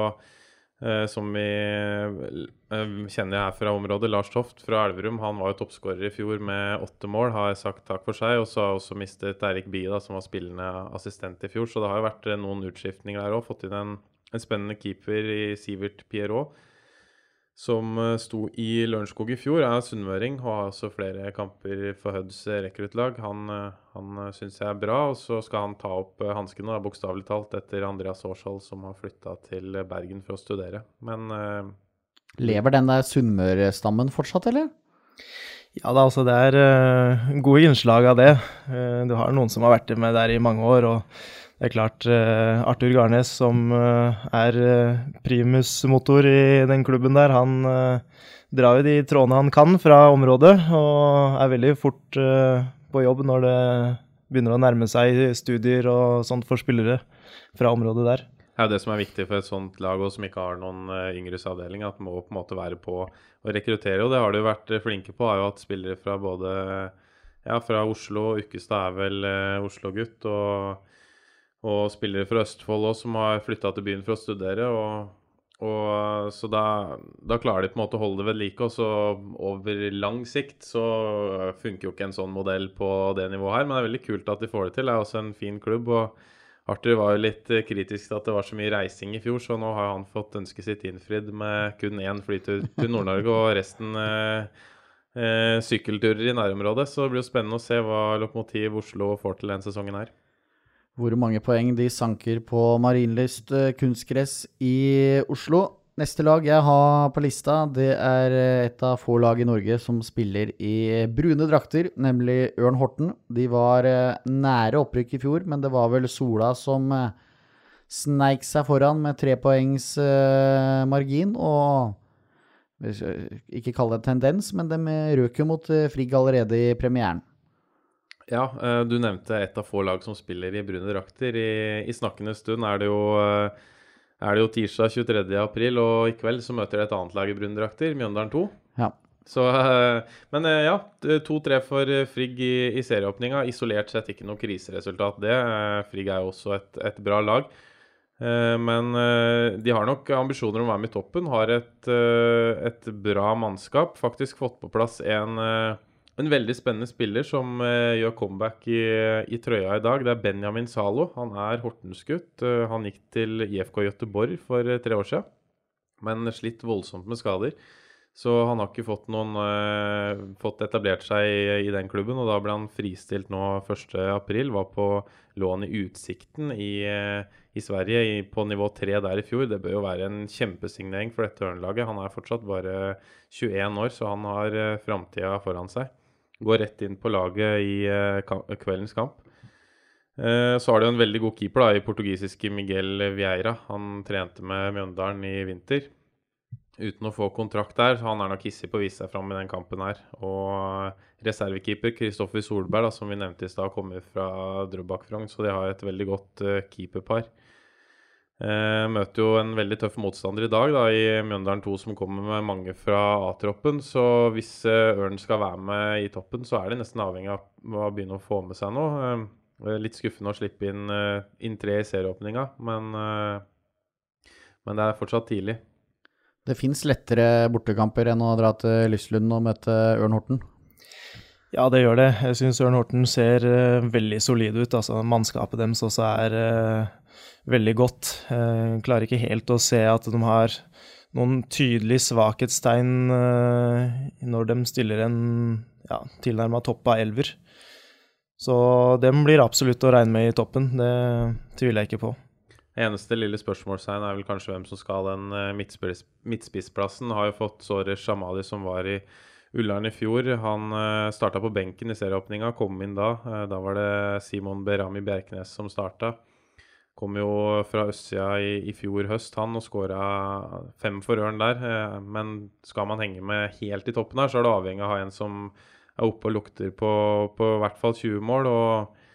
som vi eh, kjenner her fra området. Lars Toft fra Elverum han var jo toppskårer i fjor med åtte mål, har jeg sagt takk for seg. Og så har jeg også mistet Eirik Bie, som var spillende assistent i fjor. Så det har jo vært eh, noen utskiftninger der òg. Fått inn en, en, spennende keeper i Sivert Pierrot som eh, sto i Lørenskog i fjor, er sunnmøring og har også flere kamper for Høds rekruttlag. Han, eh, han eh, syns jeg er bra, og så skal han ta opp hanskene, bokstavelig talt, etter Andreas Årshold, som har flytta til Bergen for å studere. Men uh, Lever den der sunnmørstammen fortsatt, eller? Ja da, altså det er uh, gode innslag av det. Uh, du har noen som har vært med der i mange år. og det er klart, uh, Arthur Garnes, som uh, er uh, primusmotor i den klubben der, han drar jo de trådene han kan fra området, og er veldig fort på jobb når det begynner å nærme seg studier og sånt for spillere fra området der. Det er jo det som er viktig for et sånt lag og som ikke har noen yngres avdeling, at må på en måte være på å rekruttere. Og det har de vært flinke på, har jo hatt spillere fra både ja, fra Oslo, Ukkestad er vel Oslo-gutt. og og spillere fra Østfold òg som har flytta til byen for å studere. og Og Så da, da, klarer de på en måte å holde det ved like. Og så over lang sikt så funker jo ikke en sånn modell på det nivået her. Men det er veldig kult at de får det til. Det er også en fin klubb. og Arthur var jo litt kritisk til at det var så mye reising i fjor, så nå har han fått ønsket sitt innfridd med kun én flytur til Nord-Norge og resten eh, eh, sykkelturer i nærområdet. Så det blir jo spennende å se hva Lokomotiv Oslo får til denne sesongen her hvor mange poeng de sanker på Marienlyst eh, kunstgress i Oslo. Neste lag jeg har på lista, det er eh, et av få lag i Norge som spiller i brune drakter, nemlig Ørn Horten. De var eh, nære opprykk i fjor, men det var vel Sola som sneik seg foran med tre poengs margin. Og ikke kalle det en tendens, men de røk jo mot Frigg allerede i premieren. Ja, eh, du nevnte et av få lag som spiller i brune drakter. I, i snakkende stund er det jo eh, er det jo tirsdag 23. april, og i kveld så møter de et annet lag i brune drakter, Mjøndalen 2. Ja. Så, eh, men ja, 2-3 for Frigg i, i serieåpninga. Isolert sett ikke noe kriseresultat, det. Frigg er jo også et, et bra lag. Men de har nok ambisjoner om å være med i toppen. Har et, et bra mannskap. Faktisk fått på plass en en veldig spennende spiller som uh, gjør comeback i, i, trøya i dag. Det er Benjamin Zalo. Han er Hortensgutt. Uh, han gikk til IFK Göteborg for uh, tre år siden, men slitt voldsomt med skader. Så han har ikke fått, noen, fått etablert seg i, i, den klubben. Og da ble han fristilt nå 1.4. Var på lån i Utsikten i, i Sverige i, på nivå 3 der i fjor. Det bør jo være en kjempesignering for dette Ørnlaget. Han er fortsatt bare 21 år, så han har uh, framtida foran seg. Går rett inn på laget i uh, kveldens kamp. Uh, så har de en veldig god keeper da, i portugisiske Miguel Vieira. Han trente med Mjøndalen i vinter uten å få kontrakt der. Så han er nok hissig på å vise seg fram i den kampen her. Og reservekeeper Kristoffer Solberg, da, som vi nevnte i stad, kommer fra Drøbak Frogn, så de har et veldig godt keeperpar. Eh, møter jo en veldig tøff motstander i dag da, i Mjøndalen 2, som kommer med mange fra A-troppen. Så hvis eh, Ørn skal være med i toppen, så er de nesten avhengig av å begynne å få med seg noe. Eh, litt skuffende å slippe inn, eh, inn tre i serieåpninga, men, eh, men, det er fortsatt tidlig. Det fins lettere bortekamper enn å dra til Lyslund og møte Ørn Horten? Ja, det gjør det. Jeg syns Ørn Horten ser veldig solide ut. Altså, mannskapet deres også er veldig godt. Jeg klarer ikke helt å se at de har noen tydelige svakhetstegn eh, når de stiller en ja, tilnærma topp av elver. Så dem blir absolutt å regne med i toppen, det tviler jeg ikke på. Eneste lille spørsmålstegn er vel kanskje hvem som skal den eh, midtspiss, midtspissplassen. Har jo fått Såre Shamali, som var i Ullern i fjor. Han uh, eh, starta på benken i serieåpninga, kom inn da. da var det Simon Berami Bjerknes som starta. Kom jo fra østsida i, i, fjor høst, han, og skåra fem for Ørn der. Eh, men skal man henge med helt i toppen her, så er det avhengig av å ha en som er oppe og lukter på, på i hvert fall 20 mål. Og,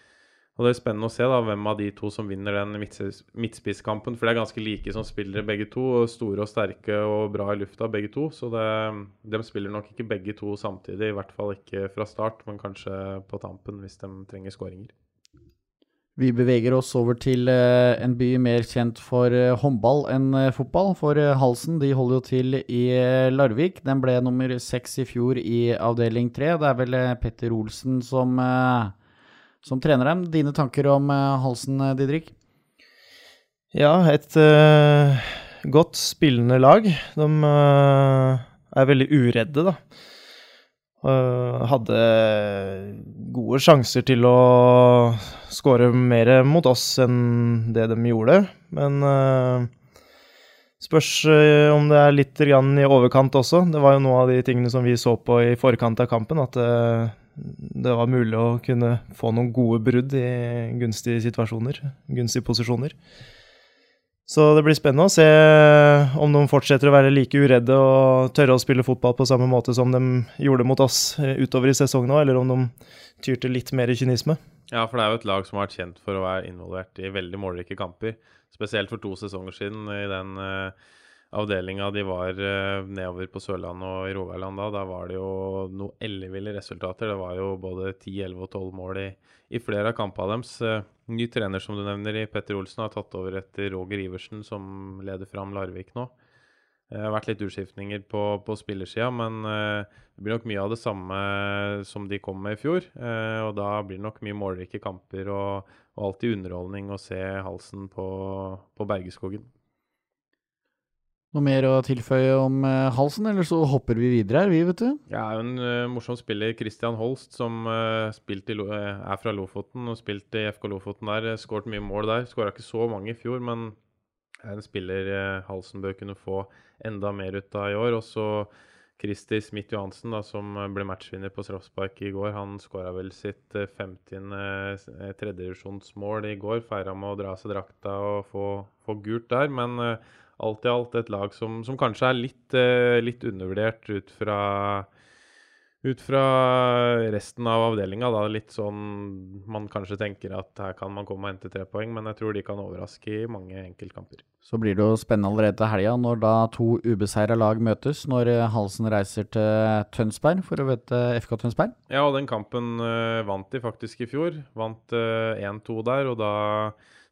og, det er spennende å se da, hvem av de to som vinner den midtspisskampen. For det er ganske like som spillere begge to. Store og sterke og bra i lufta begge to. Så det, de spiller nok ikke begge to samtidig, i hvert fall ikke fra start, men kanskje på tampen hvis de trenger skåringer. Vi beveger oss over til uh, en by mer kjent for uh, håndball enn uh, fotball. For Halsen de holder jo til i Larvik. Den ble nummer seks i fjor i avdeling tre. Det er vel Petter Olsen som, som, trener dem. Dine tanker om Halsen, Didrik? Ja, et godt spillende lag. De er veldig uredde, da. Uh, hadde gode sjanser til å skåre mer mot oss enn det de gjorde, men uh, spørs uh, om det er litt i overkant også. Det var jo noe av de tingene som vi så på i forkant av kampen, at det var mulig å kunne få noen gode brudd i gunstige situasjoner, gunstige posisjoner. Så det blir spennende å se om de fortsetter å være like uredde og tørre å spille fotball på samme måte som de gjorde mot oss eh, utover i sesongen òg, eller om de tyr til litt mer kynisme. Ja, for det er jo et lag som har vært kjent for å være involvert i veldig målrike kamper. Spesielt for to sesonger siden i den uh, avdelinga de var uh, nedover på Sørlandet og i Rogaland da. Da var det jo noe elleville resultater. Det var jo både 10, 11 og 12 mål i, i flere av kampene deres. Uh, Ny trener som du nevner i Petter Olsen har tatt over etter Roger Iversen, som leder fram Larvik nå. Det har vært litt utskiftninger på, på spillersida, men det blir nok mye av det samme som de kom med i fjor. og da blir det nok mye målrike kamper og, og alltid underholdning å se halsen på, på Bergeskogen. Noe mer å tilføye om uh, halsen, eller så hopper vi videre her, vi, vet du. Ja, en uh, morsom spiller, Christian Holst, som uh, i, er fra Lofoten og spilte i FK Lofoten der. Skåret mye mål der. Skåra ikke så mange i fjor, men er en spiller Halsen bør kunne få enda mer ut av i år. Og så Kristi Smith Johansen, da, som ble matchvinner på straffespark i går. Han skåra vel sitt 50. tredjedivisjonsmål i går. Feira med å dra av seg drakta og få, få gult der, men alt i alt et lag som, som kanskje er litt, eh, litt, undervurdert ut fra, ut fra resten av avdelinga. Litt sånn man kanskje tenker at her kan man komme og hente tre poeng, men jeg tror de kan overraske i mange enkeltkamper. Så blir det jo spennende allerede til helga, når da to ubeseira lag møtes. Når eh, Halsen reiser til Tønsberg for å møte FK Tønsberg. Ja, og den kampen uh, vant de faktisk i fjor. Vant uh, 1-2 der, og da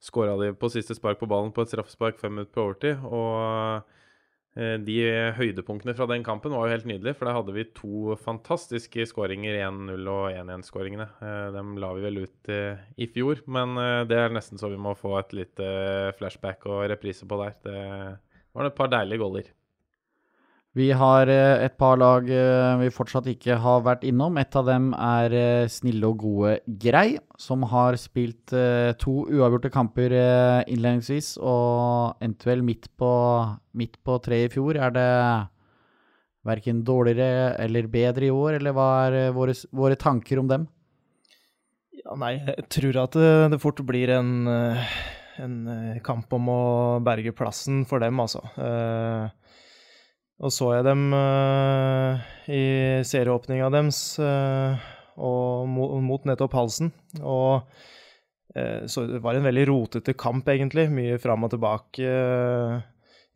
skåra de på siste spark på ballen på et straffespark fem minutter på overtid. Og eh, de høydepunktene fra den kampen var jo helt nydelige, for der hadde vi to fantastiske skåringer, 1-0 og 1-1-skåringene. Eh, dem la vi vel ut eh, i fjor, men det er nesten så vi må få et lite flashback og reprise på der. Det var et par deilige goller. Vi har eh, et par lag eh, vi fortsatt ikke har vært innom. Et av dem er eh, snille og gode Grei, som har spilt to uavgjorte kamper innledningsvis og endte vel midt på, midt på tre i fjor. Er det verken dårligere eller bedre i år, eller hva er våre, våre tanker om dem? Ja, nei, jeg tror at det fort blir en, en kamp om å berge plassen for dem, altså. Og så jeg dem uh, i serieåpninga deres uh, og mot, nettopp halsen. Og uh, så det var en veldig rotete kamp, egentlig. Mye fram og tilbake.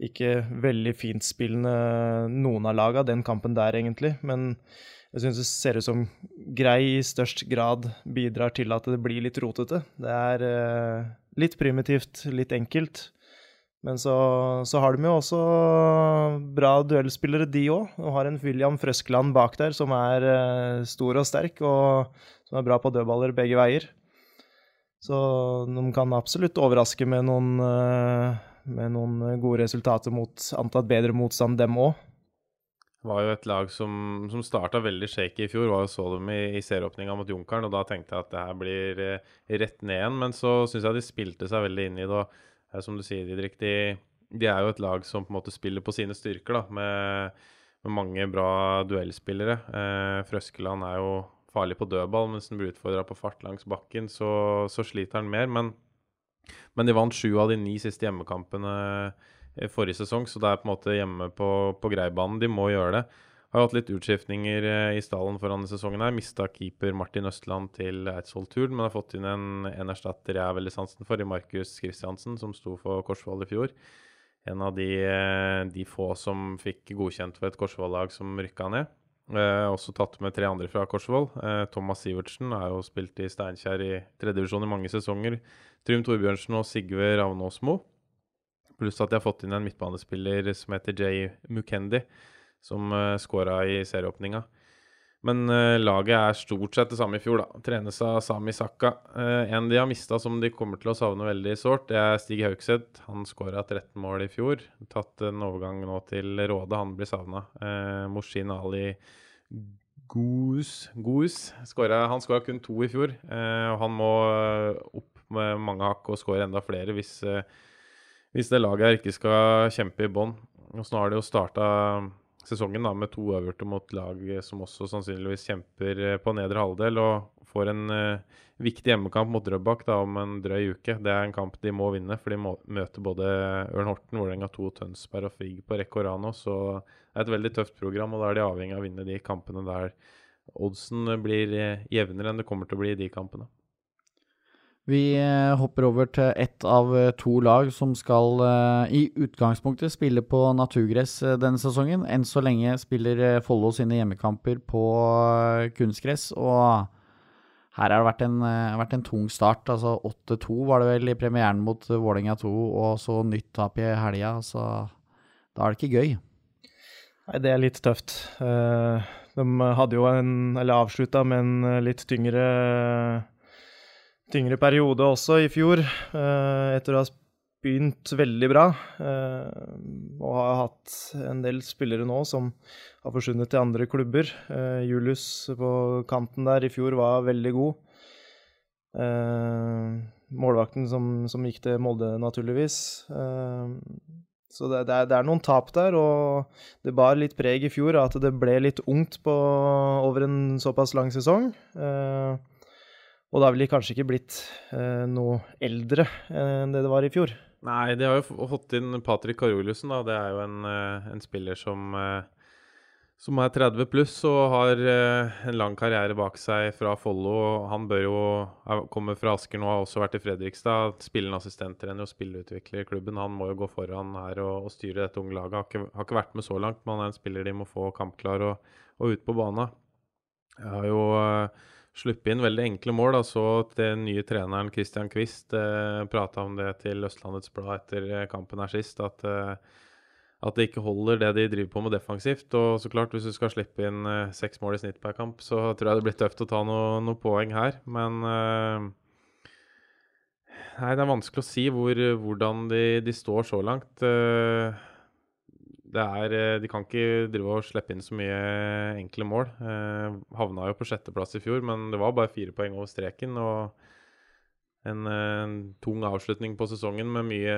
ikke veldig fint spillende noen av laga, den kampen der, egentlig. Men jeg syns det ser ut som Grei i størst grad bidrar til at det blir litt rotete. Det er litt primitivt, litt enkelt. Men så, så, har de jo også bra duellspillere, de òg. Og har en William Frøskland bak der som er uh, stor og sterk, og som er bra på dødballer begge veier. Så de kan absolutt overraske med noen, uh, med noen gode resultater mot antatt bedre motstand, dem òg. Det var jo et lag som, som starta veldig shaky i fjor. var jo Så dem i, i serieåpninga mot Junkeren, og da tenkte jeg at det her blir uh, rett ned igjen. Men så syns jeg de spilte seg veldig inn i det. og som du sier, Didrik, de, de, er jo et lag som på en måte spiller på sine styrker, da, med, med mange bra duellspillere. Eh, Frøskeland er jo farlig på dødball, mens han blir utfordra på fart langs bakken, så, så sliter han mer. Men, men, de vant sju av de ni siste hjemmekampene i forrige sesong, så det er på en måte hjemme på, på greibanen. De må gjøre det. Har hatt litt utskiftninger eh, i stallen foran denne sesongen. her. Mista keeper Martin Østland til Eidsvoll Turn, men har fått inn en, en erstatter jeg har veldig sansen for, i Markus Kristiansen, som sto for Korsvoll i fjor. En av de, eh, de få som fikk godkjent for et Korsvoll-lag som rykka ned. Eh, også tatt med tre andre fra Korsvoll. Eh, Thomas Sivertsen har jo spilt i Steinkjer i tredjedivisjon i mange sesonger. Trym Torbjørnsen og Sigve Ravnåsmo. Pluss at de har fått inn en midtbanespiller som heter Jay Mukendi som uh, eh, skåra i serieåpninga. Men uh, laget er stort sett det samme i fjor, da. Trenes av Sami Sakka. Uh, en de har mista som de kommer til å savne veldig sårt, det er Stig Haugseth. Han skåra 13 mål i fjor. Tatt en overgang nå til Råde, han blir savna. Uh, Moshin Ali Goos, Goos skåret, Han skåra kun to i fjor. og han må opp med mange hakk og skåre enda flere hvis, hvis det laget her ikke skal kjempe i bånn. Så har de jo starta sesongen da, med to øverte mot lag som også sannsynligvis kjemper eh, på nedre halvdel, og får en uh, viktig hjemmekamp mot Drøbak da, om en drøy uke. Det er en kamp de må vinne, for de må, møter både Ørn Horten, Vålerenga 2, Tønsberg og Frigg på rekke og rad nå. Så det er et veldig tøft program, og da er de avhengig av å vinne de kampene der oddsen blir eh, jevnere enn det kommer til å bli i de kampene. Vi eh, hopper over til ett av eh, to lag som skal uh, i utgangspunktet spille på naturgress denne sesongen. Enn så lenge spiller Follo sine hjemmekamper på kunstgress, og her har det vært en, vært en tung start. Altså 8-2 var det vel i premieren mot Vålerenga 2, og så nytt tap i helga. Så da er det ikke gøy. Nei, det er litt tøft. De hadde jo en, eller avslutta med en litt tyngre, tyngre periode også i fjor, etter å ha begynt veldig bra. Og har hatt en del spillere nå som har forsvunnet til andre klubber. Julius på kanten der i fjor var veldig god. Målvakten som, som gikk til Molde, naturligvis. Så det, det, er, det, er, noen tap der, og det bar litt preg i fjor at det ble litt ungt på, over en såpass lang sesong. Eh, og da ville de kanskje ikke blitt eh, noe eldre enn det det var i fjor. Nei, de har jo fått inn Patrick Karoliussen, da. Det er jo en, eh, en spiller som eh, som er 30 pluss og har eh, en lang karriere bak seg fra Follo. Han bør jo komme fra Asker nå, har også vært i Fredrikstad. Spillende assistenttrener og spilleutvikler i klubben. Han må jo gå foran her og, og styre dette unge laget. Har ikke, har ikke, vært med så langt, men han er en spiller de må få kampklar og, og ut på banen. Jeg har jo sluppet inn veldig enkle mål. Da. Så den nye treneren Christian Quist eh, prata om det til Østlandets Blad etter eh, kampen her sist. at eh, at det ikke holder det de driver på med defensivt. Og så klart, hvis du skal slippe inn eh, seks mål i snitt per kamp, så tror jeg det blir tøft å ta noen noe poeng her. Men eh, Nei, det er vanskelig å si hvor, hvordan de, de, står så langt. Det er, de kan ikke drive og slippe inn så mye enkle mål. havna jo på sjetteplass i fjor, men det var bare fire poeng over streken. og en, en, tung avslutning på sesongen med mye,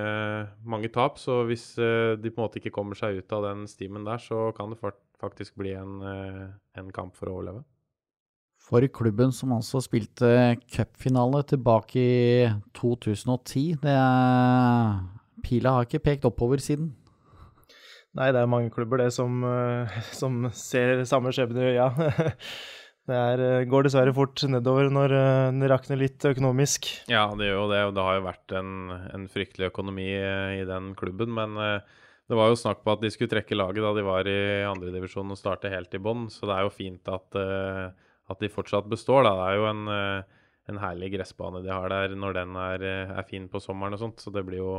mange tap. Så hvis uh, de på en måte ikke kommer seg ut av den stimen der, så kan det faktisk bli en, en kamp for å overleve. For klubben som altså spilte cupfinale tilbake i 2010, det Pila har ikke pekt oppover siden. Nei, det er mange klubber det som, uh, som ser samme skjebne i øya. Det er, eh, går dessverre fort nedover når eh, det rakner litt økonomisk. Ja, det gjør jo det. Og det har jo vært en, en fryktelig økonomi eh, i den klubben. Men det var jo snakk på at de skulle trekke laget da de var i andredivisjon og starte helt i bånn. Så det er jo fint at, at, de fortsatt består. Da. Det er jo en, en herlig gressbane de har der når den er, er, fin på sommeren og sånt. Så det blir jo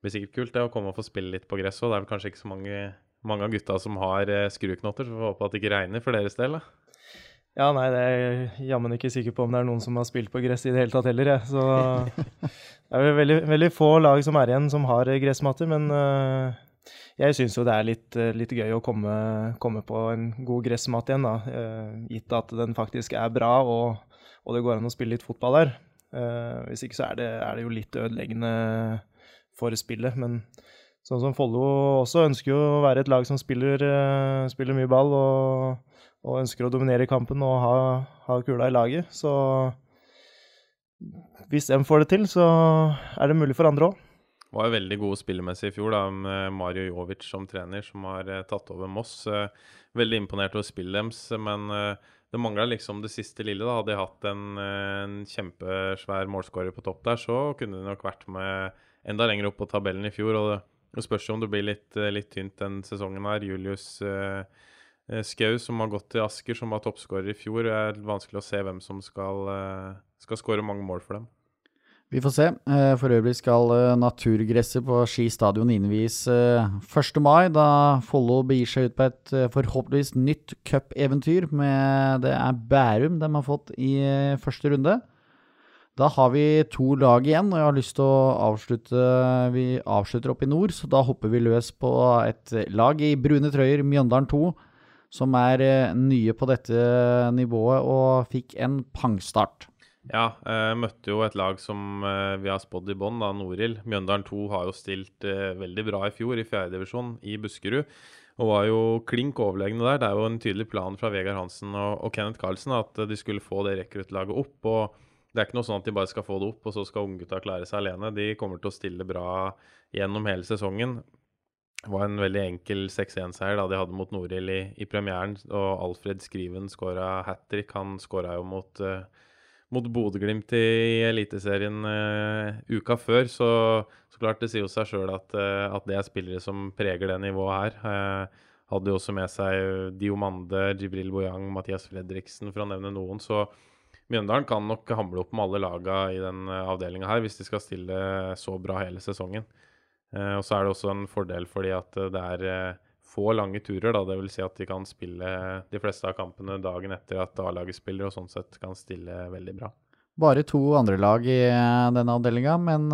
blir sikkert kult det å komme og få spille litt på gress òg. Det er vel kanskje ikke så mange, mange av gutta som har skruknotter, så vi får håpe at det ikke regner for deres del. da. Ja, nei, det er jeg jammen ikke sikker på om det er noen som har spilt på gress i det hele tatt heller, jeg. Så det er veldig, veldig, få lag som er igjen som har gressmatter, men uh, jeg syns jo det er litt, uh, litt gøy å komme, komme, på en god gressmat igjen, da. Uh, gitt at den faktisk er bra og, og, det går an å spille litt fotball der. hvis ikke så er det, er det, jo litt ødeleggende for spillet, men sånn som Follo også ønsker jo å være et lag som spiller, spiller mye ball. og og ønsker å dominere kampen og ha, ha kula i laget. Så hvis de får det til, så er det mulig for andre òg. Var jo veldig gode spillemessig i fjor, da, med Mario Jovic som trener, som har eh, tatt over Moss. Eh, veldig imponert over spillet deres, men eh, det mangla liksom det siste lille. da. Hadde de hatt en, en kjempesvær målskårer på topp der, så kunne de nok vært med enda lenger opp på tabellen i fjor. og det, spørs om det blir litt, litt tynt den sesongen her. Julius eh, Eh, Skau, som har gått til Asker, som var toppskårer i fjor. Det er vanskelig å se hvem som skal, eh, skal skåre mange mål for dem. Vi får se. Eh, for øvrig skal naturgresset på Ski stadion innvies 1. mai, da Follo begir seg ut på et forhåpentligvis nytt cupeventyr. Det er Bærum de har fått i første runde. Da har vi to lag igjen, og jeg har lyst til å avslutte Vi avslutter opp i nord, så da hopper vi løs på et lag i brune trøyer, Mjøndalen 2 som er eh, nye på dette nivået og fikk en pangstart. Ja, jeg eh, møtte jo et lag som eh, vi har spådd i bånn, Norild. Mjøndalen 2 har jo stilt veldig bra i fjor i fjerdedivisjon i Buskerud. Og var jo klink overlegne der. Det er jo en tydelig plan fra Vegard Hansen og, og Kenneth Carlsen at de skulle få det rekruttlaget opp. og det er ikke noe sånn at de bare skal få det opp, og så skal unggutta klare seg alene. De kommer til å stille bra gjennom hele sesongen. Det var en veldig enkel 6-1-seier da de hadde mot Norild i, i, premieren. Og Alfred Skriven skåra hat trick. Han skåra jo mot, uh, mot Bodø-Glimt i Eliteserien uh, uka før. Så, så, klart det sier jo seg sjøl at, uh, at, det er spillere som preger det nivået her. hadde jo også med seg Diomande, Jibril Boyang, Mathias Fredriksen, for å nevne noen. Så Mjøndalen kan nok hamle opp med alle laga i den avdelinga her, hvis de skal stille så bra hele sesongen. Eh, og så er det også en fordel fordi at eh, det er eh, få lange turer. da, Dvs. Si at de kan spille de fleste av kampene dagen etter at A-laget spiller, og sånn sett kan stille veldig bra. Bare to andre lag i denne avdelinga, men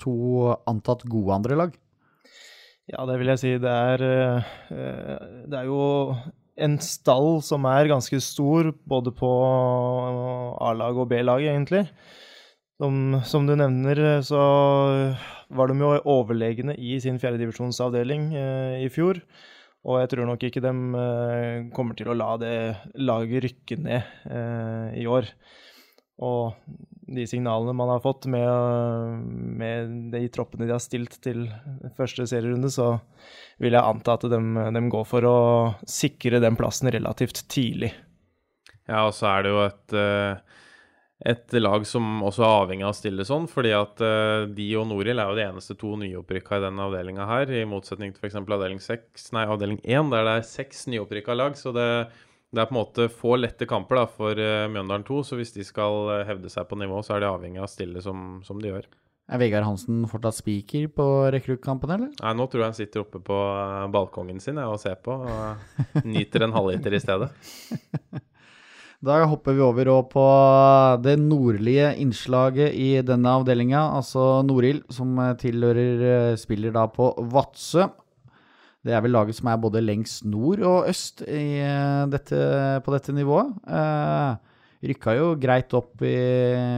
to antatt gode andre lag. Ja, det vil jeg si. Det er, det er jo en stall som er ganske stor, både på A-lag og B-lag, egentlig. Som, som, du nevner, så var de jo overlegne i sin fjerdedivisjonsavdeling eh, i fjor. Og jeg tror nok ikke de eh, kommer til å la det laget rykke ned eh, i år. Og de signalene man har fått med, med de troppene de har stilt til første serierunde, så vil jeg anta at de, de, går for å sikre den plassen relativt tidlig. Ja, og så er det jo et, eh, et lag som også er avhengig av å stille sånn, fordi at eh, de og Noril er jo de eneste to nyopprykka i denne avdelinga her, i motsetning til f.eks. avdeling 6, nei, avdeling 1, der det er seks nyopprykka lag. så det det er på en måte få lette kamper da, for uh, Mjøndalen 2, så hvis de skal uh, hevde seg på nivå, så er de avhengig av å stille som, som de gjør. Er Vegard Hansen fortsatt spiker på rekruttkampen, eller? Nei, nå tror jeg han sitter oppe på uh, balkongen sin og ser på, og nyter en halvliter i stedet. da hopper vi over på det nordlige innslaget i denne avdelinga, altså Norild, som tilhører spiller da på Vadsø. Det er vel laget som er både lengst nord og øst eh, dette, på dette nivået. Eh, rykka jo greit opp i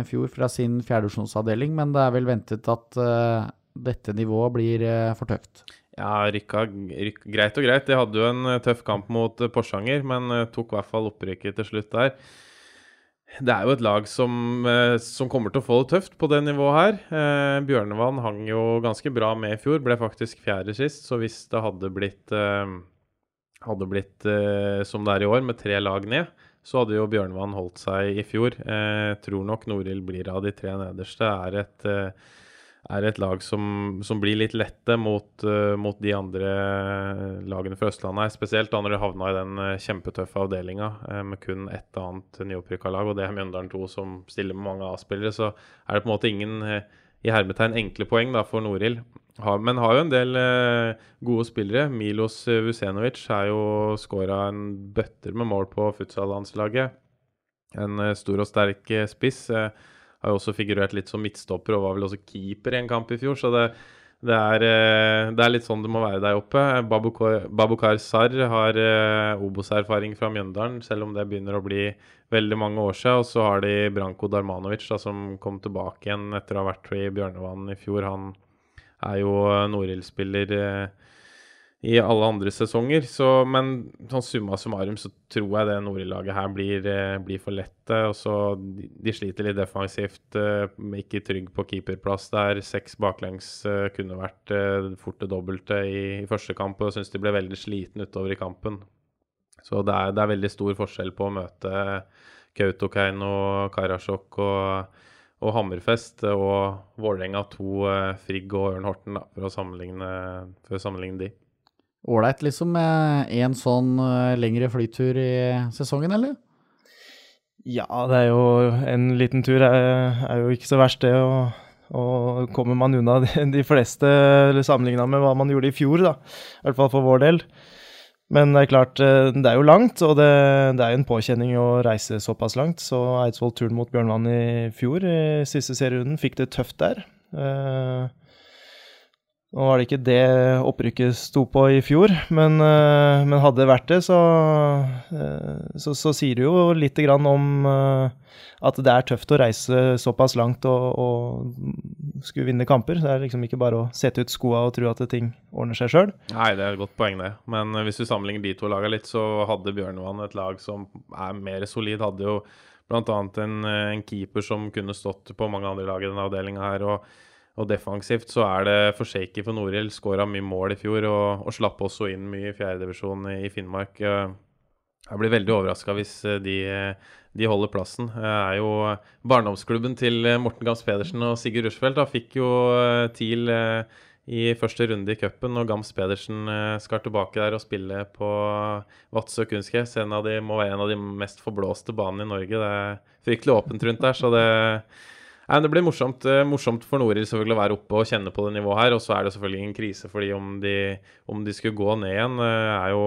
fjor fra sin fjerdedivisjonsavdeling, men det er vel ventet at eh, dette nivået blir eh, for tøft. Ja, rykka ryk, greit og greit. De hadde jo en eh, tøff kamp mot eh, Porsanger, men tok i hvert fall opprykket til slutt der det er jo et lag som, eh, som, kommer til å få det tøft på det nivået her. Eh, Bjørnevann hang jo ganske bra med i fjor, ble faktisk fjerde sist. Så hvis det hadde blitt, eh, hadde blitt eh, som det er i år, med tre lag ned, så hadde jo Bjørnevann holdt seg i fjor. Eh, tror nok Norild blir av de tre nederste. er et eh, er et lag som, som blir litt lette mot, uh, mot, de andre lagene fra Østlandet. Spesielt da når de havna i den uh, kjempetøffe avdelinga uh, med kun ett annet nyopprykka lag, og det er Mjøndalen 2 som stiller med mange A-spillere. Så er det på en måte ingen i hermetegn enkle poeng da, for Norild. Ha, men har jo en del gode spillere. Milos Vusenovic er jo skåra en bøtter med mål på futsal-landslaget. En stor og sterk spiss. Uh, har jo også figurert litt som midtstopper og var vel også keeper i en kamp i fjor. Så det, det, er, eh, det er, litt sånn det må være der oppe. Babukar Sar har uh, Obos-erfaring fra Mjøndalen, selv om det begynner å bli veldig mange år siden. Og så har de Branko Darmanovic, da, som kom tilbake igjen etter å ha vært i Bjørnevann i fjor. Han er jo Norild-spiller. I alle andre sesonger. Så, men sånn summa summarum så tror jeg det Nordli-laget her blir, eh, blir, for lette. og så de, de, sliter litt defensivt, uh, ikke trygg på keeperplass der. Seks baklengs uh, kunne vært fort det dobbelte i, i, første kamp, og syns de ble veldig sliten utover i kampen. Så det er, det er veldig stor forskjell på å møte Kautokeino, Karasjok og og Hammerfest og Vålerenga 2, Frigg og Ørn Horten, da, for å for å sammenligne de ålreit, liksom, med en sånn eh, lengre flytur i sesongen, eller? Ja, det er jo En liten tur er, er jo ikke så verst, det. Og, og kommer man unna de, de fleste sammenligna med hva man gjorde i fjor, da. I hvert fall for vår del. Men det er klart, eh, det er jo langt, og det, det er jo en påkjenning å reise såpass langt. Så Eidsvoll-turen mot Bjørnvann i fjor, i siste serierunden, fikk det tøft der. Eh, nå var det ikke det opprykket sto på i fjor, men, eh, men hadde det vært det, så, eh, så, så, sier det jo litt om eh, at det er tøft å reise såpass langt og, og skulle vinne kamper. Det er liksom ikke bare å sette ut skoa og tro at ting ordner seg sjøl. Nei, det er et godt poeng, det. Men hvis du sammenligner de to lagene litt, så hadde Bjørnvann et lag som er mer solid. Hadde jo bl.a. En, en keeper som kunne stått på mange andre lag i denne avdelinga her. og og defensivt så er det for shaky for Norhild. Skåra mye mål i fjor og, og slapp også inn mye i fjerdedivisjon i, Finnmark. Jeg blir veldig overraska hvis eh, de, de, holder plassen. Jeg er jo Barndomsklubben til Morten Gams Pedersen og Sigurd Rushfeldt fikk jo eh, TIL eh, i første runde i cupen, og Gams Pedersen skal tilbake der og spille på Vadsø kunstgress. En av de må være en av de mest forblåste banene i Norge. Det er fryktelig åpent rundt der, så det Nei, Det blir morsomt, eh, morsomt for Noril selvfølgelig å være oppe og kjenne på det nivået her. Og så er det selvfølgelig ingen krise fordi om de, om de skulle gå ned igjen. er jo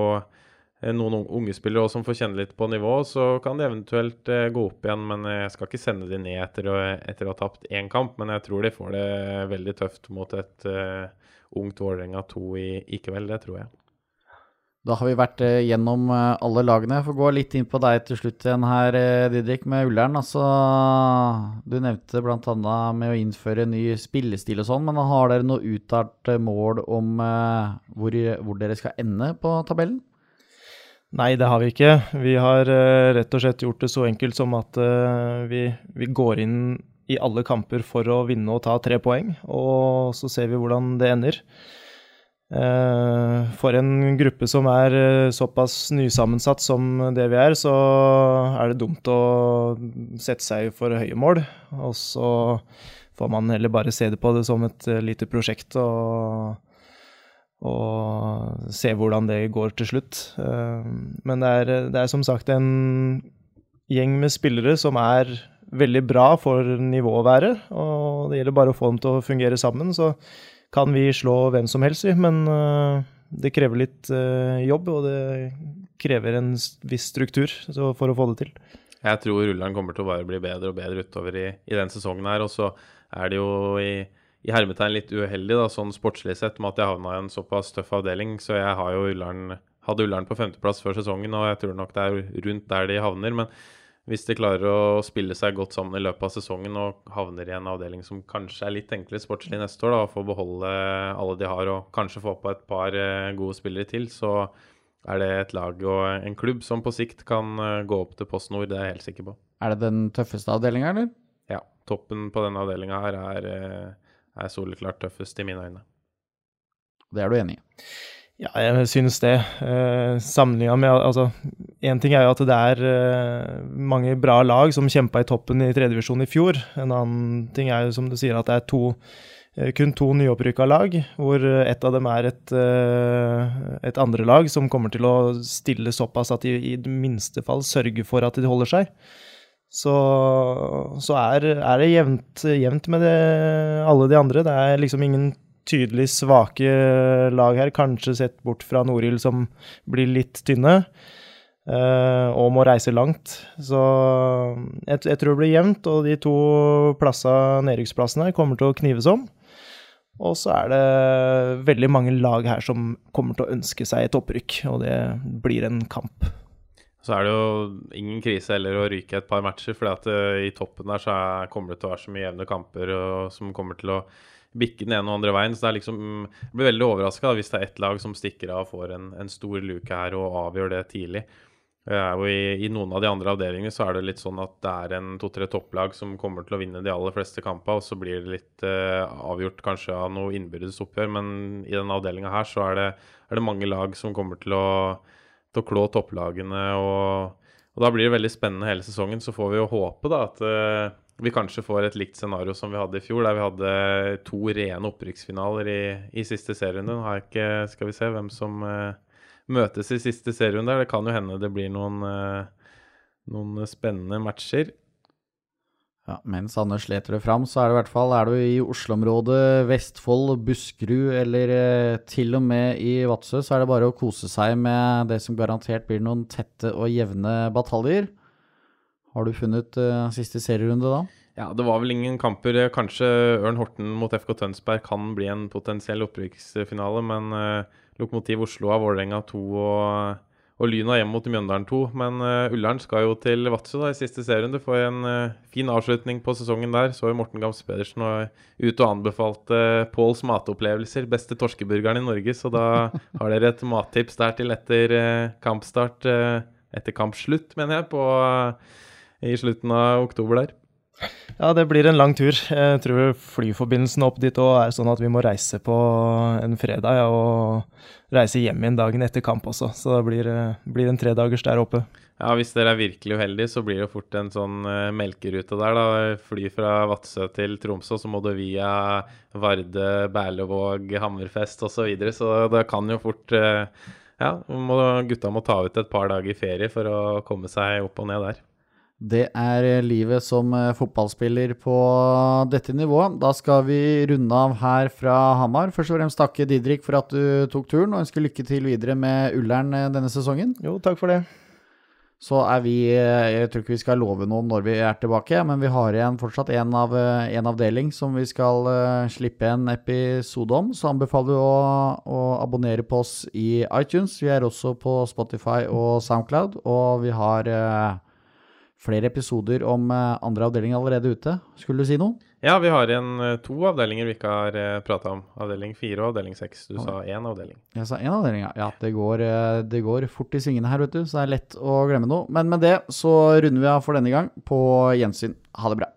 noen unge spillere også som får kjenne litt på nivået, så kan de eventuelt gå opp igjen. Men jeg skal ikke sende de ned etter å, etter å ha tapt én kamp. Men jeg tror de får det veldig tøft mot et uh, ungt Vålerenga 2 i, i kveld. Det tror jeg. Da har vi vært eh, gjennom eh, alle lagene. Jeg får gå litt inn på deg til slutt igjen her, eh, Didrik, med Ullern. Altså, du nevnte bl.a. med å innføre ny spillestil og sånn, men har dere noe uttalt mål om hvor, hvor, dere skal ende på tabellen? Nei, det har vi ikke. Vi har rett og slett gjort det så enkelt som at vi, vi går inn i alle kamper for å vinne og ta tre poeng, og så ser vi hvordan det ender. Eh, for en gruppe som er eh, såpass nysammensatt som det vi er, så er det dumt å sette seg for høye mål. Og så får man heller bare se det på det som et eh, lite prosjekt og, og se hvordan det går til slutt. Men det er, det er som sagt en gjeng med spillere som er veldig bra for nivået å være, og det gjelder bare å få dem til å fungere sammen. så kan vi slå hvem som helst, men uh, det krever litt uh, jobb, og det krever en viss struktur for å få det til. Jeg tror rulleren kommer til å bare bli bedre og bedre utover i, i den sesongen her. Og så er det jo i, i hermetegn litt uheldig, da, sånn sportslig sett, med at jeg havna i en såpass tøff avdeling. Så jeg har jo Ullern, hadde Ullern på femteplass før sesongen, og jeg tror nok det er rundt der de havner. Men hvis de klarer å spille seg godt sammen i løpet av sesongen og havner i en avdeling som kanskje er litt enklere sportslig neste år, da, og får beholde alle de har og kanskje få på et par eh, gode spillere til, så er det et lag og en klubb som på sikt kan eh, gå opp til Post Nord, det er jeg helt sikker på. Er det den tøffeste avdelinga, eller? Ja. Toppen på denne avdelinga her er, eh, er soleklart tøffest i mine øyne. Det er du enig i? Ja, jeg synes det. Eh, Sammenligna med Altså, én ting er jo at det er eh, mange bra lag som kjempa i toppen i tredjevisjon i fjor. En annen ting er jo, som du sier, at det er to, eh, kun to nyopprykka lag, hvor ett av dem er et, eh, et andre lag som kommer til å stille såpass at de i det minste fall sørger for at de holder seg. Så, så er, er, det jevnt, jevnt med det, alle de andre. Det er liksom ingen tydelig svake lag her, kanskje sett bort fra Norild som blir litt tynne. Uh, og må reise langt. Så jeg, jeg, tror det blir jevnt, og de to nedrykksplassene her kommer til å knives om. Og så er det veldig mange lag her som kommer til å ønske seg et opprykk, og det blir en kamp. Så er det jo ingen krise heller å ryke et par matcher, for uh, i toppen der så er, kommer det til å være så mye jevne kamper og, som kommer til å bikke den ene og andre veien. Så det er liksom, jeg blir veldig overraska hvis det er ett lag som stikker av og får en, en, stor luke her og avgjør det tidlig. I, I, noen av de andre avdelingene så er det litt sånn at det er en to-tre topplag som kommer til å vinne de aller fleste kampene, og så blir det litt uh, avgjort kanskje av noe innbyrdes oppgjør. Men i denne avdelinga her så er det, er det, mange lag som kommer til å, til å klå topplagene. Og, og, da blir det veldig spennende hele sesongen. Så får vi jo håpe da at uh, vi kanskje får et likt scenario som vi hadde i fjor, der vi hadde to rene opprykksfinaler i, i siste serierunde. Nå har jeg ikke Skal vi se hvem som uh, møtes i siste serierunde. Det kan jo hende det blir noen, uh, noen spennende matcher. Ja, mens Anders leter det fram, så er det i hvert fall er du i Oslo-området, Vestfold, Buskerud eller eh, til og med i Vadsø, så er det bare å kose seg med det som garantert blir noen tette og jevne bataljer. Har du funnet uh, siste serierunde da? Ja, det var vel ingen kamper. Kanskje Ørn Horten mot FK Tønsberg kan bli en potensiell opprykksfinale, men uh, Lokomotiv Oslo av Vålerenga 2 og, og Lyna hjem mot Mjøndalen 2. Men uh, Ullern skal jo til Vadsø i siste serierunde. Får en uh, fin avslutning på sesongen der. Så jo Morten Gams Pedersen og ut og anbefalte uh, Påls matopplevelser. Beste torskeburgeren i Norge. Så da har dere et mattips der til etter kampstart. etter kampslutt, mener jeg, på i slutten av oktober der. Ja, det blir en lang tur. Jeg tror flyforbindelsen opp dit òg er sånn at vi må reise på en fredag ja, og reise hjem igjen dagen etter kamp også. Så det blir, blir en tredagers der oppe. Ja, Hvis dere er virkelig uheldige, så blir det fort en sånn uh, melkerute der. da. Fly fra Vadsø til Tromsø, så må du via Varde, Berlevåg, Hammerfest osv. Så, videre. så det kan jo fort uh, Ja, må, gutta må ta ut et par dager ferie for å komme seg opp og ned der. Det er livet som eh, fotballspiller på dette nivået. Da skal vi runde av her fra Hamar. Først og fremst takke Didrik for at du tok turen, og ønsker lykke til videre med Ullern eh, denne sesongen. Jo, takk for det. Så er vi eh, Jeg tror ikke vi skal love noe om når vi er tilbake, men vi har igjen fortsatt en, av, en avdeling som vi skal slippe en episode om. Så anbefaler vi å, å abonnere på oss i iTunes. Vi er også på Spotify og Soundcloud, og vi har flere episoder om eh, andre avdeling allerede ute. Skulle du si noe? Ja, vi har igjen eh, to avdelinger vi ikke har eh, prata om. Avdeling fire og avdeling seks. Du sa én avdeling. Jeg sa én avdeling, ja. ja det, går, det går fort i svingene her, vet du. Så det er lett å glemme noe. Men med det så runder vi av for denne gang. På gjensyn. Ha det bra.